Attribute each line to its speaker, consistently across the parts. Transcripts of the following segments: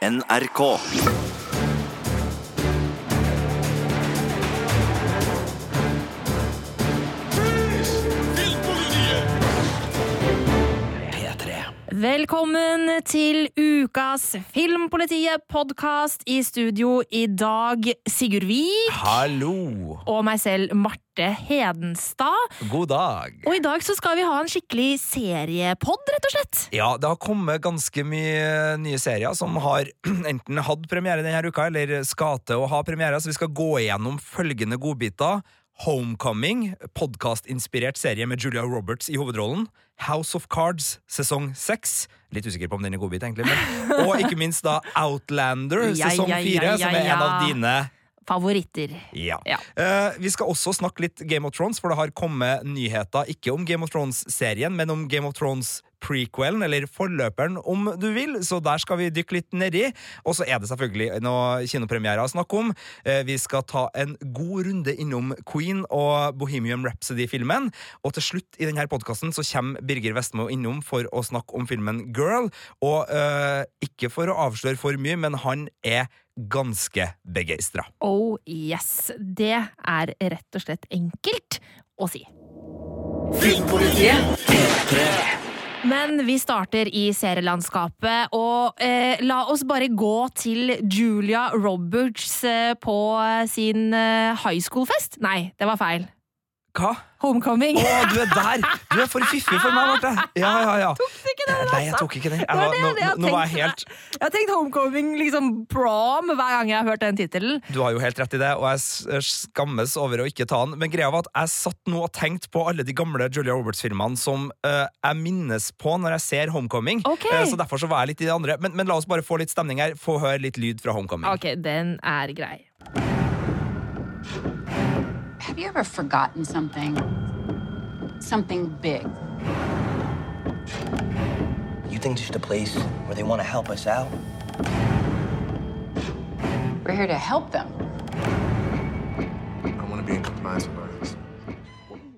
Speaker 1: NRK.
Speaker 2: Velkommen til ukas Filmpolitiet-podkast. I studio i dag Sigurd Vik
Speaker 3: Hallo!
Speaker 2: og meg selv Marte Hedenstad.
Speaker 3: God dag.
Speaker 2: Og i dag så skal vi ha en skikkelig seriepod, rett og slett.
Speaker 3: Ja, det har kommet ganske mye nye serier som har enten hatt premiere denne uka, eller skal til å ha premiere, så vi skal gå igjennom følgende godbiter. Homecoming, podkastinspirert serie med Julia Roberts i hovedrollen. House of Cards, sesong seks. Litt usikker på om den er godbit, egentlig. Men, og ikke minst da Outlander,
Speaker 2: sesong
Speaker 3: sesong
Speaker 2: ja, ja,
Speaker 3: fire,
Speaker 2: ja,
Speaker 3: som er en av dine
Speaker 2: Favoritter.
Speaker 3: Ja. Eh, vi skal også snakke litt Game of Thrones, for det har kommet nyheter ikke om Game of Thrones-serien, men om Game of Thrones prequelen, eller forløperen, om du vil. Så der skal vi dykke litt nedi. Og så er det selvfølgelig noen kinopremierer å snakke om. Eh, vi skal ta en god runde innom Queen og Bohemian Rhapsody-filmen. Og til slutt i denne podkasten så kommer Birger Vestmo innom for å snakke om filmen Girl. Og øh, ikke for å avsløre for mye, men han er ganske begeistra.
Speaker 2: Oh yes. Det er rett og slett enkelt å si. Men vi starter i serielandskapet, og eh, la oss bare gå til Julia Roberts eh, på sin eh, high school-fest. Nei, det var feil.
Speaker 3: Hva?
Speaker 2: Homecoming.
Speaker 3: Å, du er der! Du er for fiffig for meg, Marte. Ja, ja, ja.
Speaker 2: Tok du ikke den,
Speaker 3: Nei, jeg
Speaker 2: altså?
Speaker 3: tok ikke den. Jeg
Speaker 2: var, det
Speaker 3: nå, nå var jeg helt
Speaker 2: Jeg har tenkt Homecoming, liksom prom, hver gang jeg har hørt den tittelen.
Speaker 3: Du har jo helt rett i det, og jeg skammes over å ikke ta den. Men greia var at jeg satt nå og tenkte på alle de gamle Julia Roberts-filmene som uh, jeg minnes på når jeg ser Homecoming.
Speaker 2: Okay.
Speaker 3: Uh, så derfor så var jeg litt i det andre. Men, men la oss bare få litt stemning her. Få høre litt lyd fra Homecoming.
Speaker 2: Ok, den er grei.
Speaker 4: Have you ever forgotten something? Something big.
Speaker 5: You think just a place where they want to help us out?
Speaker 4: We're here to help them.
Speaker 6: I want to be in compliance with ours.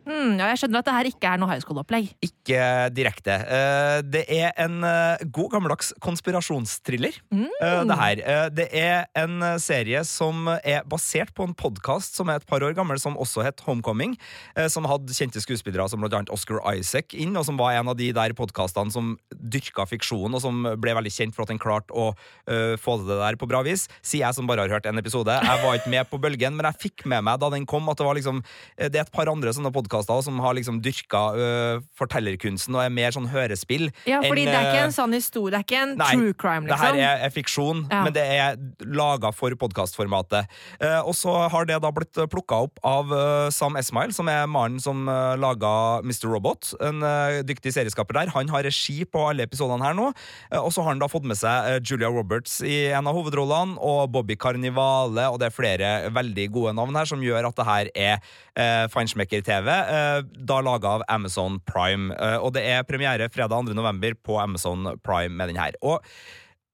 Speaker 2: Hmm, ja, jeg skjønner at det her ikke er noe high school-opplegg.
Speaker 3: Ikke direkte. Eh, det er en eh, god gammeldags konspirasjonstriller. mm. det her. Eh, det er en eh, serie som er basert på en podkast som er et par år gammel, som også het Homecoming. eh, som hadde kjente skuespillere som blant annet Oscar Isaac inn, og som var en av de der podkastene som dyrka fiksjon, og som ble veldig kjent for at den klarte å eh, få det der på bra vis. Sier jeg som bare har hørt en episode. Jeg var ikke med på bølgen, men jeg fikk med meg da den kom, at det var liksom eh, Det er et par andre sånne podkaster som har liksom dyrka uh, fortellerkunsten og er mer sånn hørespill.
Speaker 2: Ja, fordi
Speaker 3: enn,
Speaker 2: det er ikke en sann historie, det er ikke en
Speaker 3: Nei,
Speaker 2: true crime, liksom.
Speaker 3: Det her
Speaker 2: liksom.
Speaker 3: er, er fiksjon,
Speaker 2: Ja.
Speaker 3: men det er laga for podkastformatet. Uh, og så har det da blitt plukka opp av eh, Sam Esmail, som er mannen som uh, laga Mr. Robot. En eh, dyktig serieskaper der. Han har regi på alle episodene her nå. Eh, og så har han da fått med seg eh, Julia Roberts i en av hovedrollene, og Bobby Carnivale, og det er flere veldig gode navn her som gjør at det her er uh, Feinschmecker-TV, eh, da laga av Amazon Prime. Eh, og det er premiere fredag 2. november på Amazon Prime med den her. Og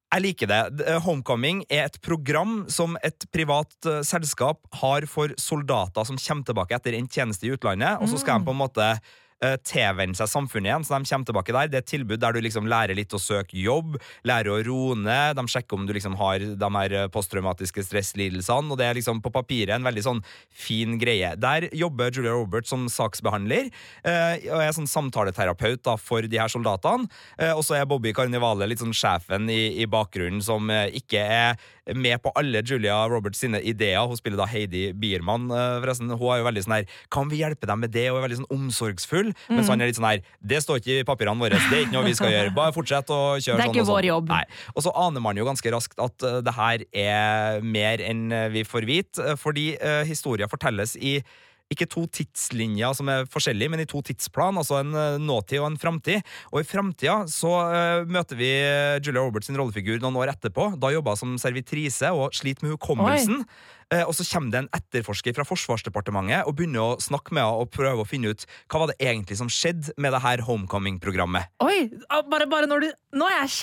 Speaker 3: jeg liker det. Eh, Homecoming er et program som et privat uh, selskap har for soldater som kommer tilbake etter en tjeneste i utlandet, og så skal de på en måte eh, tilvenne seg samfunnet igjen, så de kommer tilbake der. Det er et tilbud der du liksom lærer litt å søke jobb, lærer å roe ned, de sjekker om du liksom har de her eh, posttraumatiske stresslidelsene, og det er liksom på papiret en veldig sånn fin greie. Der jobber Julia Roberts som saksbehandler, eh, og er sånn samtaleterapeut da, for de her soldatene, eh, og så er Bobby Carnivale litt sånn sjefen i, i bakgrunnen som ikke er med på alle Julia Roberts sine ideer. Hun spiller da Heidi Biermann, forresten. Hun er jo veldig sånn her Kan vi hjelpe dem med det? Og er veldig sånn omsorgsfull. Mens han er litt sånn her Det står ikke i papirene våre, det er ikke noe vi skal gjøre. Bare fortsett å kjøre
Speaker 2: Det er
Speaker 3: sånn
Speaker 2: ikke
Speaker 3: sånn.
Speaker 2: vår jobb.
Speaker 3: Nei. Og så aner man jo ganske raskt at uh, det her er mer enn eh, vi får vite, eh, fordi uh, historia fortelles i ikke to tidslinjer som er forskjellige, men i to tidsplan, altså en eh, nåtid og en framtid. Og i framtida så eh, møter vi eh, Julia Roberts sin rollefigur noen år etterpå. Da jobba som servitrise og sliter med hukommelsen. Oi. og så kommer det en etterforsker fra Forsvarsdepartementet og begynner å snakke med henne og prøve å finne ut hva var det egentlig som skjedde med det her Homecoming-programmet.
Speaker 2: Oi, ah, bare, bare når du Nå er jeg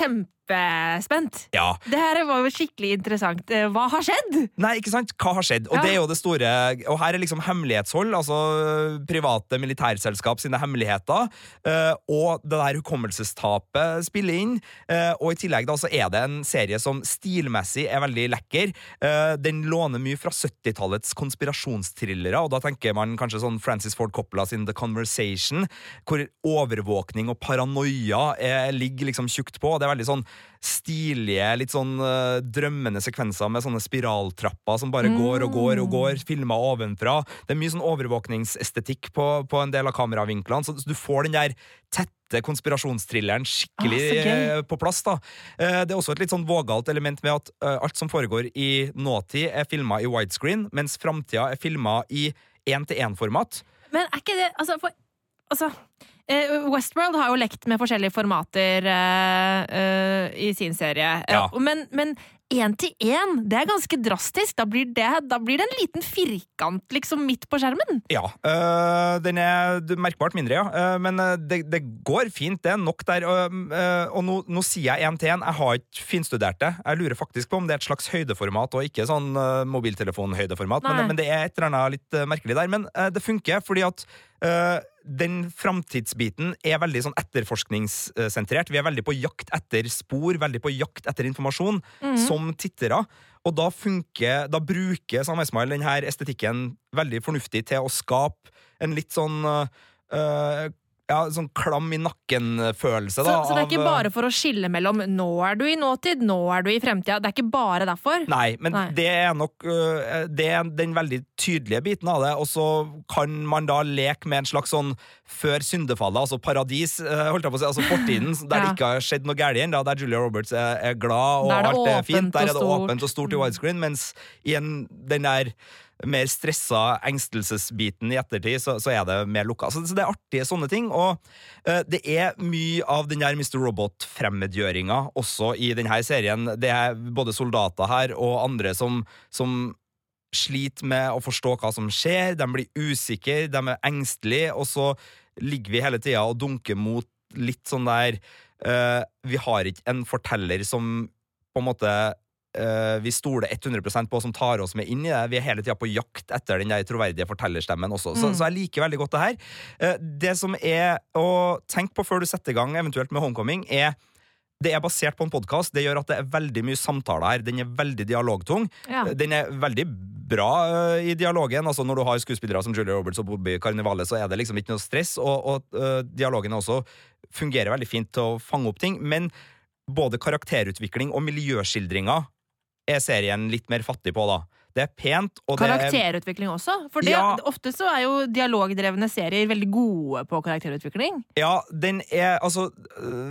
Speaker 2: kjempespent.
Speaker 3: Ja.
Speaker 2: Det her var jo skikkelig interessant. Eh, Hva har skjedd?
Speaker 3: Nei, ikke sant? Hva har skjedd? Og
Speaker 2: Ja.
Speaker 3: det er jo det store Og her er liksom hemmelighetshold, altså private militærselskap sine hemmeligheter, eh, og det der hukommelsestapet spiller inn. eh, Og i tillegg da så er det en serie som stilmessig er veldig lekker. Eh, Den låner mye fra 70-tallets konspirasjonstrillere, og da tenker man kanskje sånn Francis Ford Coppola sin The Conversation, hvor overvåkning og paranoia er, ligger liksom tjukt på. Det er veldig sånn stilige, litt sånn uh, drømmende sekvenser med sånne spiraltrapper som bare går og går og går, filma ovenfra. Det er mye sånn overvåkningsestetikk på, på en del av kameravinklene, så du får den der tette konspirasjonstrilleren skikkelig
Speaker 2: Ah, så
Speaker 3: eh, på plass. da. Eh, Det er også et litt sånn vågalt element med at alt som foregår i nåtid, er filma i widescreen, mens framtida er filma i én-til-én-format.
Speaker 2: Men er ikke det Altså, for, altså Westworld har jo lekt med forskjellige formater uh, uh, i sin serie. Eh,
Speaker 3: Ja.
Speaker 2: Men, men én til én, det er ganske drastisk. Da blir, det, da blir det en liten firkant liksom midt på skjermen.
Speaker 3: Ja, øh, den er merkbart mindre, ja. Men det, det går fint, det er nok der. Og, og nå, nå sier jeg én til én, jeg har ikke finstudert det. Jeg lurer faktisk på om det er et slags høydeformat, og ikke sånn mobiltelefonhøydeformat. Men, men det er et eller annet litt merkelig der. Men det funker, fordi at øh, den framtidsbiten er veldig sånn etterforskningssentrert. Vi er veldig på jakt etter spor, veldig på jakt etter informasjon som tittere. Og da funker, da bruker Sam Esmail denne estetikken veldig fornuftig til å skape en litt sånn øh, ja, sånn klam i nakken-følelse.
Speaker 2: Så, så det er ikke
Speaker 3: av, øh,
Speaker 2: bare for å skille mellom nå er du i nåtid, nå er du i fremtida. Det er ikke bare derfor.
Speaker 3: Nei, men
Speaker 2: Nei.
Speaker 3: det er nok øh, Det er den veldig tydelige biten av det. Og så kan man da leke med en slags sånn før syndefallet, altså paradis, øh, holdt jeg på å si, altså fortiden, der
Speaker 2: Ja.
Speaker 3: det ikke har skjedd noe galt igjen, der Julia Roberts er, er glad og
Speaker 2: er
Speaker 3: alt er fint. Der er det åpent og stort i widescreen, mens i en, den der mer stressa engstelsesbiten i ettertid, så, så er det mer lukka. Så, så det er artige sånne ting. Og uh, det er mye av den der Mr. Robot-fremmedgjøringa også i denne serien. Det er både soldater her og andre som, som sliter med å forstå hva som skjer. De blir usikre, de er engstelige, og så ligger vi hele tida og dunker mot litt sånn der uh, Vi har ikke en forteller som på en måte eh, vi stoler 100% på, som tar oss med inn i det. Vi er hele tida på jakt etter den der troverdige fortellerstemmen også. Så,
Speaker 2: Mm.
Speaker 3: så jeg liker veldig godt det her. Uh, det som er å tenke på før du setter i gang eventuelt med Homecoming, er det er basert på en podkast. Det gjør at det er veldig mye samtaler her. Den er veldig dialogtung.
Speaker 2: Ja.
Speaker 3: Den er veldig bra uh, i dialogen. Altså Når du har skuespillere som Julia Roberts og Bobby Carnivale, så er det liksom ikke noe stress, og, og uh, dialogen også fungerer veldig fint til å fange opp ting. Men både karakterutvikling og miljøskildringer er serien litt mer fattig på, da. Det er pent, og er
Speaker 2: Karakterutvikling også. For det,
Speaker 3: Ja.
Speaker 2: ofte så er jo dialogdrevne serier veldig gode på karakterutvikling.
Speaker 3: Ja, den er Altså,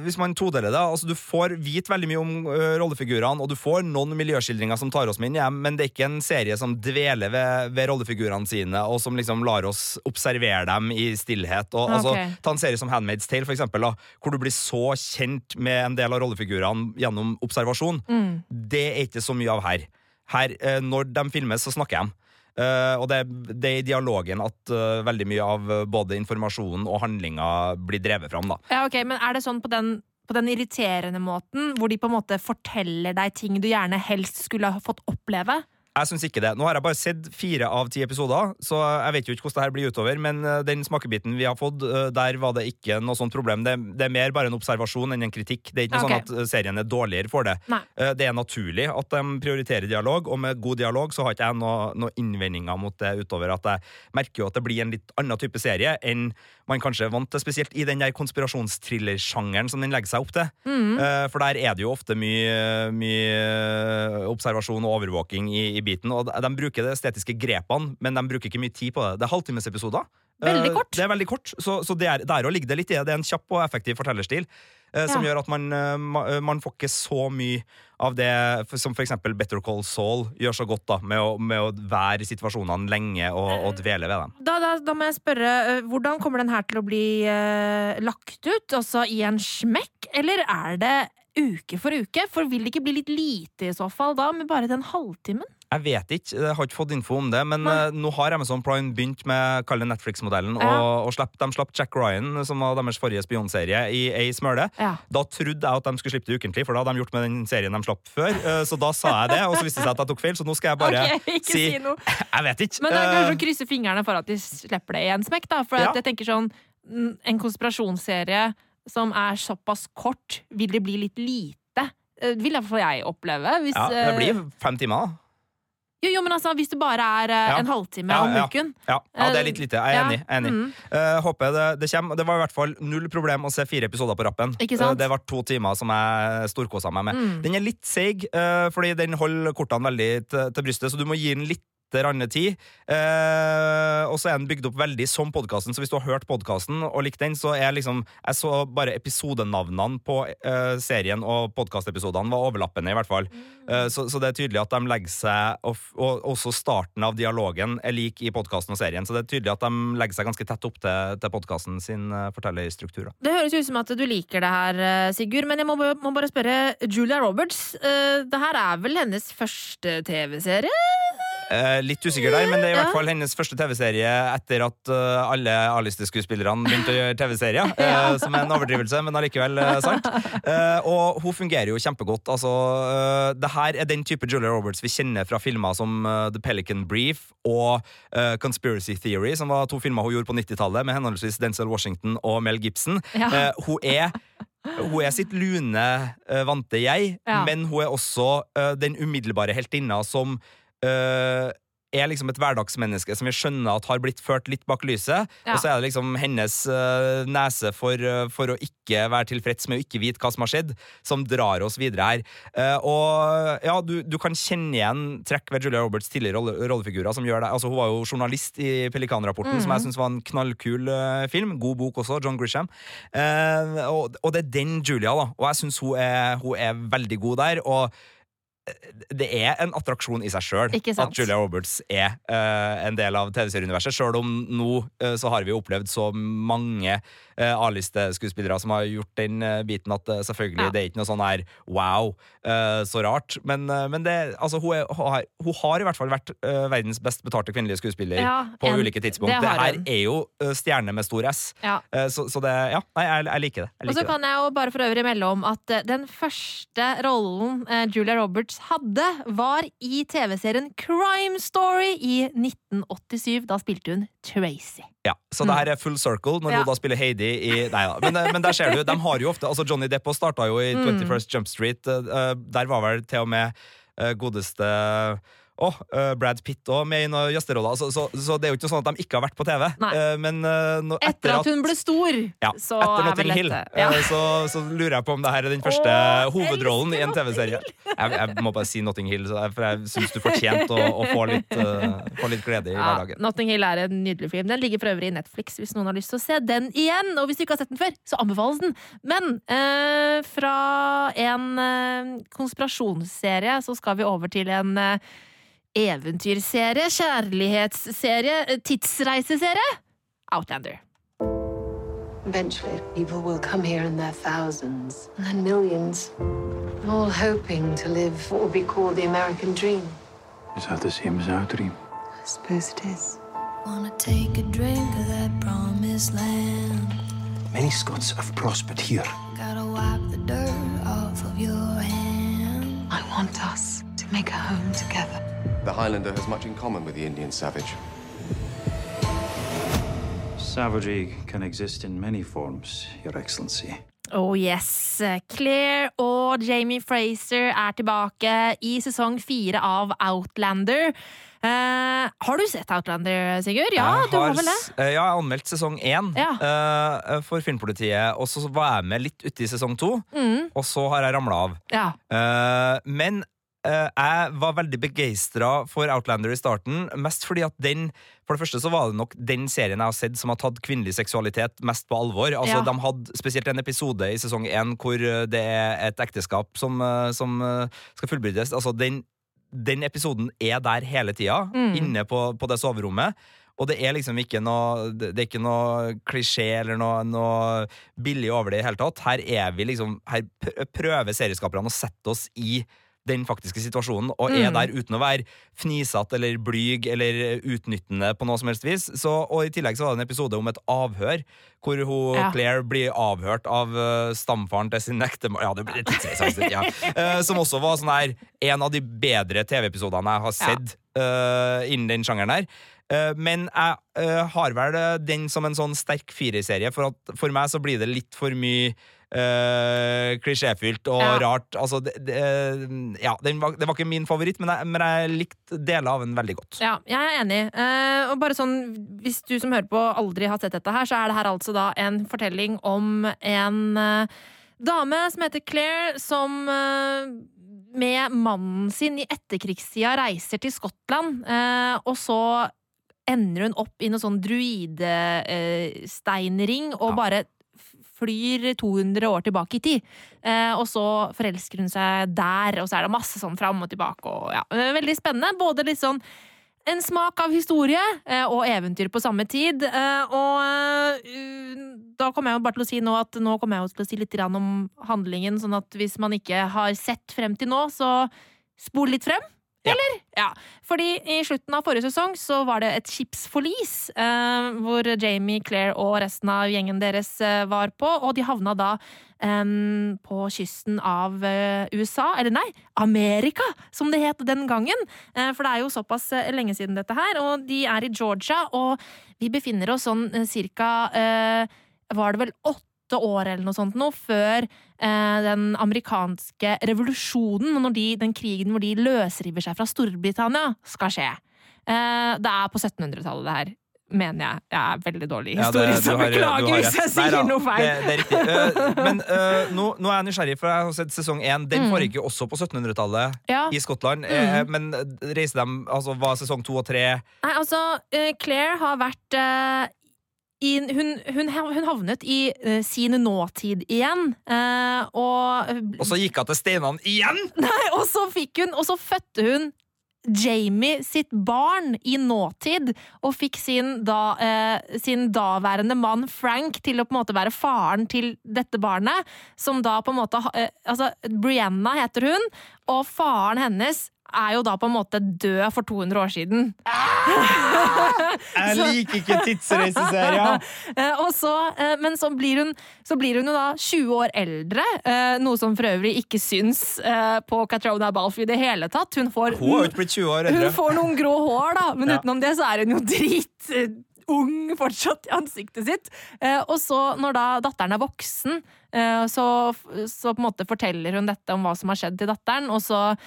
Speaker 3: hvis man todeler det altså Du får vite veldig mye om uh, rollefigurene, og du får noen miljøskildringer som tar oss med inn hjem, men det er ikke en serie som dveler ved, ved rollefigurene sine, og som liksom lar oss observere dem i stillhet. Og, altså, ta en serie som Handmaid's Tale, for eksempel, da, hvor du blir så kjent med en del av rollefigurene gjennom observasjon. Det er ikke så mye av her. Her, eh, Når de filmes, så snakker de. Uh, og det, det er i dialogen at uh, veldig mye av uh, både informasjonen og handlinga blir drevet fram. da.
Speaker 2: Ja, ok, Men er det sånn på den, på den irriterende måten, hvor de på en måte forteller deg ting du gjerne helst skulle ha fått oppleve?
Speaker 3: Jeg syns ikke det. Nå har jeg bare sett fire av ti episoder, så jeg vet jo ikke hvordan det her blir utover, men eh, den smakebiten vi har fått, eh, der var det ikke noe sånt problem. Det, det er mer bare en observasjon enn en kritikk. Det er ikke noe
Speaker 2: Ok.
Speaker 3: sånn at eh, serien er dårligere for det.
Speaker 2: Nei.
Speaker 3: Det er naturlig at de prioriterer dialog, og med god dialog så har ikke jeg noen noe innvendinger mot det utover at jeg merker jo at det blir en litt annen type serie enn man kanskje er vant til, spesielt i den der konspirasjonstrillersjangeren som den legger seg opp til. Eh, For der er det jo ofte mye, mye observasjon og overvåking i, i biten, og de, bruker de estetiske grepene, men de bruker ikke mye tid på det. Det er halvtimesepisoder.
Speaker 2: Veldig
Speaker 3: Eh,
Speaker 2: kort.
Speaker 3: Det er veldig kort, så, så det er, der òg ligger det litt i det. Det er en kjapp og effektiv fortellerstil. Eh, Som
Speaker 2: Ja.
Speaker 3: gjør at man, eh, eh, man får ikke så mye av det som eksempel Better Call Saul gjør så godt, da, med å, med å være i situasjonene lenge og, og dvele ved dem.
Speaker 2: Da, da, da må jeg spørre, hvordan kommer den her til å bli eh, lagt ut? Altså i en smekk, eller er det uke for uke? For vil det ikke bli litt lite i så fall da, med bare den halvtimen?
Speaker 3: Jeg vet ikke, jeg har ikke fått info om det, men eh, nå har Amazon Prime begynt med kall det Netflix-modellen.
Speaker 2: Ja.
Speaker 3: Og, og slapp, de slapp Jack Ryan, som var deres forrige spionserie, i ei smøle.
Speaker 2: Ja.
Speaker 3: Da trodde jeg at de skulle slippe det ukentlig, for da hadde de gjort med den serien de slapp før. Uh, Så da sa jeg det, og så viste det seg at jeg tok feil, så nå skal jeg bare
Speaker 2: okay, ikke si noe.
Speaker 3: Jeg vet ikke.
Speaker 2: Men
Speaker 3: da
Speaker 2: kan du krysse fingrene for at de slipper det i en smekk, da. For
Speaker 3: Ja.
Speaker 2: at jeg tenker sånn En konspirasjonsserie som er såpass kort, vil det bli litt lite? Det Vil iallfall jeg oppleve. Hvis,
Speaker 3: ja, det
Speaker 2: eh,
Speaker 3: blir fem timer, da.
Speaker 2: Jo, jo, men altså, hvis det bare er uh,
Speaker 3: Ja.
Speaker 2: en halvtime
Speaker 3: Ja,
Speaker 2: om uken
Speaker 3: Ja, ja, det er litt lite. Jeg er enig. Enig.
Speaker 2: mm.
Speaker 3: Uh, håper det, det kommer. Det var i hvert fall null problem å se fire episoder på rappen.
Speaker 2: Ikke?
Speaker 3: Eh, det var to timer som jeg storkosa meg med.
Speaker 2: Mm.
Speaker 3: Den er litt seig, eh, fordi den holder kortene veldig til, til brystet, så du må gi den litt tid. Eh, og så er den bygd opp veldig som podkasten, så hvis du har hørt podkasten og likt den, så er liksom Jeg så bare episodenavnene på eh, serien og podkastepisodene var overlappende, i hvert fall. Eh, så, så det er tydelig at de legger seg Og, og også starten av dialogen er lik i podkasten og serien, så det er tydelig at de legger seg ganske tett opp til, til podkasten sin uh, fortellerstruktur.
Speaker 2: Det høres ut som at du liker det her, eh, Sigurd, men jeg må, må bare spørre Julia Roberts. eh, Det her er vel hennes første TV-serie?
Speaker 3: Eh, litt usikker der, men det er i hvert fall hennes første TV-serie etter at uh, alle A-listeskuespillerne begynte å gjøre TV-serier. eh, Som er en overdrivelse, men allikevel eh, sant. Eh, og hun fungerer jo kjempegodt. Altså, eh, det her er den type Julia Roberts vi kjenner fra filmer som The Pelican Brief og Conspiracy Theory, som var to filmer hun gjorde på 90-tallet med henholdsvis Denzel Washington og Mel Gibson.
Speaker 2: Ja.
Speaker 3: Eh, hun er hun er sitt lune, vante jeg,
Speaker 2: Ja.
Speaker 3: men hun er også den umiddelbare heltinna som eh, er liksom et hverdagsmenneske som vi skjønner at har blitt ført litt bak lyset.
Speaker 2: Ja.
Speaker 3: Og så er det liksom hennes uh, nese for, uh, for å ikke være tilfreds med å ikke vite hva som har skjedd, som drar oss videre her. Uh, og ja, du, du kan kjenne igjen trekk ved Julia Roberts tidligere rolle, rollefigurer som gjør det. Altså, hun var jo journalist i Pelikanrapporten, som jeg syns var en knallkul film. God bok også, John Grisham. Og, og det er den Julia, da. Og jeg syns hun, hun er veldig god der. og det er en attraksjon i seg sjøl at Julia Roberts er uh, en del av TV-serieuniverset. Sjøl om nå uh, så har vi opplevd så mange uh, A-listeskuespillere som har gjort den uh, biten at selvfølgelig
Speaker 2: Ja.
Speaker 3: det er ikke noe sånn her wow, så rart. Men, men det, altså, hun, er, hun, har, hun har i hvert fall vært verdens best betalte kvinnelige skuespiller
Speaker 2: Ja,
Speaker 3: på
Speaker 2: en-
Speaker 3: ulike tidspunkt.
Speaker 2: det
Speaker 3: Det, her
Speaker 2: hun.
Speaker 3: er jo stjerne med stor S.
Speaker 2: Ja.
Speaker 3: Så, så det Ja, nei, jeg, jeg liker det. Jeg
Speaker 2: Og så kan jeg jo bare for øvrig melde om at den første rollen Julia Roberts hadde, var i TV-serien Crime Story i 1987. Da spilte hun Tracy.
Speaker 3: Ja, Så det her er full circle når
Speaker 2: Ja.
Speaker 3: hun da spiller Heidi i Nei da. Men, eh, men der ser du, de har jo ofte Altså Johnny Depp starta jo i
Speaker 2: Mm.
Speaker 3: 21st Jump Street. eh, eh, Der var vel til og med godeste å, uh, Brad Pitt òg med i noen gjesteroller. Så, så, så det er jo ikke sånn at de ikke har vært på TV.
Speaker 2: Nei.
Speaker 3: Eh, Men uh, no,
Speaker 2: Etter at hun ble stor,
Speaker 3: ja,
Speaker 2: så
Speaker 3: etter
Speaker 2: er vel
Speaker 3: Hill,
Speaker 2: dette
Speaker 3: eh,
Speaker 2: ja.
Speaker 3: så, så lurer jeg på om det her er den første
Speaker 2: Åh,
Speaker 3: hovedrollen i en TV-serie. Jeg, jeg må bare si Notting Hill, så for jeg syns du fortjente å, å få, litt, eh, få litt glede i
Speaker 2: Ja,
Speaker 3: hverdagen.
Speaker 2: Notting Hill er en nydelig film. Den ligger for øvrig i Netflix hvis noen har lyst til å se den igjen. Og hvis du ikke har sett den før, så anbefales den. Men eh, fra en eh, konspirasjonsserie så skal vi over til en eh, eventyrserie, kjærlighetsserie, eh, tidsreiseserie. Outlander.
Speaker 1: Eventually, people will come here in their thousands and then millions, all hoping to live what would be called the American dream.
Speaker 6: Is that the same as our dream?
Speaker 1: I suppose it is.
Speaker 7: Wanna take a drink of that promised land.
Speaker 6: Many Scots have prospered here.
Speaker 7: Gotta wipe the dirt off of your hand.
Speaker 1: I want us to make a home together.
Speaker 8: The Highlander has much in common with the Indian savage.
Speaker 6: Savagery can exist in many forms, Your Excellency.
Speaker 2: Oh yes. Claire og Jamie Fraser er tilbake i sesong fire av Outlander. Uh, har du sett Outlander, Sigurd? Ja,
Speaker 3: Jeg
Speaker 2: du har vel det?
Speaker 3: s- eh, Ja, jeg har anmeldt sesong én
Speaker 2: Ja.
Speaker 3: uh, for Filmpolitiet. Og så var jeg med litt uti sesong to,
Speaker 2: Mm,
Speaker 3: og så har jeg ramla av.
Speaker 2: ja.
Speaker 3: Uh, men jeg var veldig begeistra for Outlander i starten, mest fordi at den For det første så var det nok den serien jeg har sett som har tatt kvinnelig seksualitet mest på alvor. Altså,
Speaker 2: Ja.
Speaker 3: De hadde spesielt en episode i sesong én hvor eh, det er et ekteskap som, eh, som eh, skal fullbyrdes. Altså, den, den episoden er der hele tida,
Speaker 2: Mm.
Speaker 3: inne på, på det soverommet. Og det er liksom ikke noe Det det er ikke noe klisjé eller noe, noe billig over det i hele tatt. Her er vi liksom Her prøver serieskaperne å sette oss i den faktiske situasjonen, og er
Speaker 2: Mm.
Speaker 3: der uten å være fnisete eller blyg eller utnyttende på noe som helst vis. Så, og I tillegg så var det en episode om et avhør, hvor hun,
Speaker 2: Ja.
Speaker 3: Claire blir avhørt av uh, stamfaren til sin ektemann Ja, det blir tidsreise, ja. Uh, som også var sånn her en av de bedre TV-episodene jeg har sett uh, innen den sjangeren her. Men jeg har vel den som en sånn sterk fireserie, for at for meg så blir det litt for mye uh, klisjéfylt og
Speaker 2: Ja.
Speaker 3: rart. Altså, det, det, ja, den var, det var ikke min favoritt, men jeg, men jeg likte deler av den veldig godt.
Speaker 2: Ja, jeg er enig. Uh, og bare sånn, Hvis du som hører på aldri har sett dette, her, så er det her altså da en fortelling om en uh, dame som heter Claire, som uh, med mannen sin i etterkrigstida reiser til Skottland, eh, og så ender hun opp i noen sånn druidesteinring og
Speaker 3: Ja.
Speaker 2: bare flyr 200 år tilbake i tid. Eh, og så forelsker hun seg der, og så er det masse sånn fram og tilbake. Og, ja, veldig spennende. Både litt sånn en smak av historie eh, og eventyr på samme tid. Eh, og da kommer jeg jo bare til å si nå at nå kommer jeg jo til å si litt om handlingen, sånn at hvis man ikke har sett frem til nå, så spol litt frem. Eller? Ja. Fordi i slutten av forrige sesong så var det et skipsforlis eh, hvor Jamie, Claire og resten av gjengen deres eh, var på, og de havna da em, på kysten av eh, USA, eller nei, Amerika, som det het den gangen. Eh, for det er jo såpass eh, lenge siden dette her, og de er i Georgia, og vi befinner oss sånn eh, cirka eh, Var det vel åtte år eller noe sånt nå, før eh, den amerikanske revolusjonen, og når de, den krigen hvor de løsriver seg fra Storbritannia, skal skje. Eh, det er på 1700-tallet, det her. Mener jeg. Jeg er veldig dårlig i historie, så
Speaker 3: har-
Speaker 2: beklager hvis jeg sier
Speaker 3: Neida,
Speaker 2: noe feil.
Speaker 3: Det, det er riktig. Eh, men uh, nå, nå er jeg nysgjerrig, for jeg har sett sesong én. Den
Speaker 2: Mm.
Speaker 3: foregikk jo også på 1700-tallet
Speaker 2: Ja.
Speaker 3: i Skottland.
Speaker 2: Mm.
Speaker 3: Uh, men reiste de Altså, var sesong to og tre
Speaker 2: Nei, altså, eh, Claire har vært eh, i, hun, hun, hun havnet i uh, sin nåtid igjen, uh, og
Speaker 3: Og så gikk hun til steinene igjen!
Speaker 2: Nei, og så fikk hun Og så fødte hun Jamie sitt barn i nåtid, og fikk sin, da, eh, sin daværende mann Frank til å på en måte være faren til dette barnet, som da på en måte eh, Altså, Brianna heter hun, og faren hennes er jo da på en måte død for 200 år siden.
Speaker 3: Jeg liker ikke tidsreiseserier!
Speaker 2: Eh, og så, eh, men så blir, hun, så blir hun jo da 20 år eldre, eh, noe som for øvrig ikke syns eh, på Catrona Balf i det hele tatt. Hun får,
Speaker 3: Hun har jo ikke blitt 20 år
Speaker 2: hun får noen grå hår, da, men
Speaker 3: Ja.
Speaker 2: utenom det så er hun jo drit eh, ung fortsatt i ansiktet sitt. Eh, og så, når da datteren er voksen, eh, så, så på en måte forteller hun dette om hva som har skjedd til datteren, og så eh,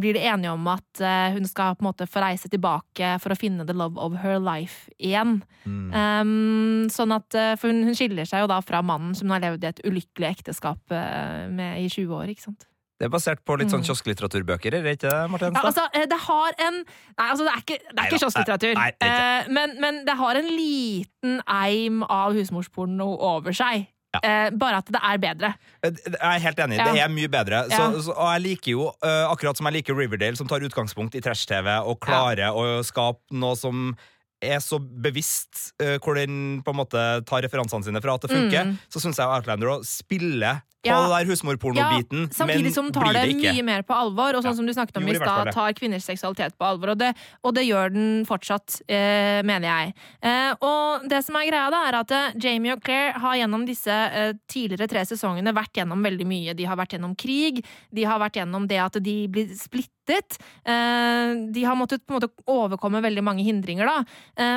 Speaker 2: blir de enige om at eh, hun skal på en måte få reise tilbake for å finne the love of her life igjen.
Speaker 3: Mm.
Speaker 2: Um, sånn at, eh, for hun, hun skiller seg jo da fra mannen som hun har levd i et ulykkelig ekteskap eh, med i 20 år. ikke sant?
Speaker 3: Det er basert på litt sånn
Speaker 2: Mm.
Speaker 3: kiosklitteraturbøker, er det ikke Martin?
Speaker 2: Ja, altså, eh, det har en Nei, altså, det er ikke, det er ikke kiosklitteratur.
Speaker 3: nei, det er
Speaker 2: ikke. men, men det har en liten eim av husmorsporno over seg.
Speaker 3: Ja.
Speaker 2: Eh, bare at det er bedre.
Speaker 3: Jeg er helt enig.
Speaker 2: Ja.
Speaker 3: Det er mye bedre. Så,
Speaker 2: Ja.
Speaker 3: så, og jeg liker jo, øh, akkurat som jeg liker Riverdale, som tar utgangspunkt i trash-TV og klarer å skape noe som er så bevisst, uh, hvor den på en måte tar referansene sine fra at det funker,
Speaker 2: Mm.
Speaker 3: så syns jeg Outlander å spiller på
Speaker 2: Ja.
Speaker 3: det der husmorporno-biten,
Speaker 2: samtidig
Speaker 3: men
Speaker 2: som tar det,
Speaker 3: det
Speaker 2: mye mer på alvor, og sånn
Speaker 3: Ja.
Speaker 2: som du snakket om i stad, tar kvinners seksualitet på alvor. Og det, og det gjør den fortsatt, uh, mener jeg. Uh, og det som er greia, da, er at Jamie og Claire har gjennom disse tidligere tre sesongene vært gjennom veldig mye. De har vært gjennom krig, de har vært gjennom det at de blir splittet. Eh, de har måttet på en måte overkomme veldig mange hindringer, da.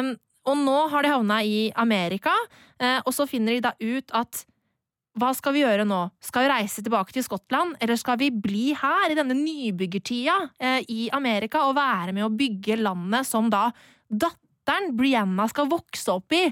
Speaker 2: Og nå har de havna i Amerika, eh, og så finner de da ut at hva skal vi gjøre nå? Skal vi reise tilbake til Skottland, eller skal vi bli her i denne nybyggertida eh, i Amerika og være med å bygge landet som da datteren Brianna skal vokse opp i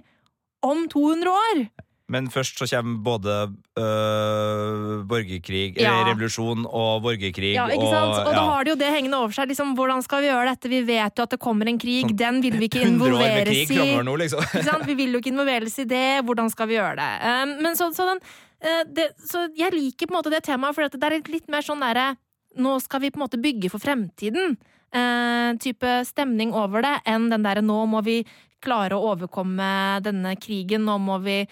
Speaker 2: om 200 år?
Speaker 3: Men først så kommer både øh, borgerkrig,
Speaker 2: Ja.
Speaker 3: revolusjon og borgerkrig
Speaker 2: Ja, ikke sant? Og da
Speaker 3: ja.
Speaker 2: har de jo det hengende over seg. Liksom, hvordan skal vi gjøre dette? Vi vet jo at det kommer en krig.
Speaker 3: Sånn
Speaker 2: Den vil vi ikke
Speaker 3: 100 år med
Speaker 2: involveres
Speaker 3: krig
Speaker 2: i.
Speaker 3: nå, liksom.
Speaker 2: Vi vil jo ikke involveres i det. Hvordan skal vi gjøre det? Um, men så, så, den, uh, det, så jeg liker på en måte det temaet, for det er litt mer sånn derre Nå skal vi på en måte bygge for fremtiden. Uh, type stemning over det, enn den derre nå må vi klare å overkomme denne krigen, nå må vi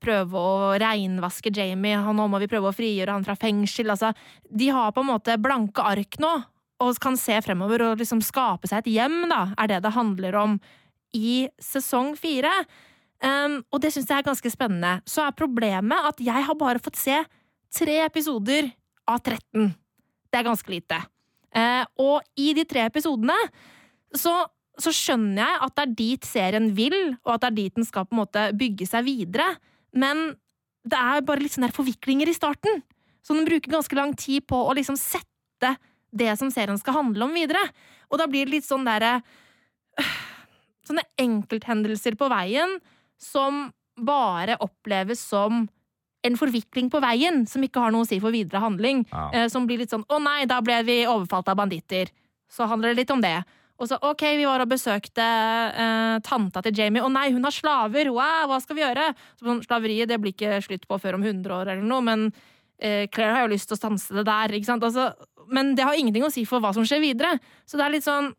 Speaker 2: prøve å reinvaske Jamie, og nå må vi prøve å frigjøre han fra fengsel. Altså, de har på en måte blanke ark nå, og kan se fremover og liksom skape seg et hjem, da, er det det handler om i sesong fire. Um, og det syns jeg er ganske spennende. Så er problemet at jeg har bare fått se tre episoder av 13. Det er ganske lite. Uh, og i de tre episodene så, så skjønner jeg at det er dit serien vil, og at det er dit den skal på en måte bygge seg videre. Men det er bare litt sånne forviklinger i starten. Så den bruker ganske lang tid på å liksom sette det som serien skal handle om, videre. Og da blir det litt sånn derre Sånne enkelthendelser på veien som bare oppleves som en forvikling på veien som ikke har noe å si for videre handling.
Speaker 3: Ja.
Speaker 2: Eh, som blir litt sånn 'Å nei, da ble vi overfalt av banditter'. Så handler det litt om det. Og så 'OK, vi var og besøkte eh, tanta til Jamie'. 'Å nei, hun har slaver! Wow, hva skal vi gjøre?' Så sånn, Slaveriet det blir ikke slutt på før om 100 år eller noe, men eh, Claire har jo lyst til å stanse det der. ikke sant? Altså, men det har ingenting å si for hva som skjer videre. Så det er litt sånn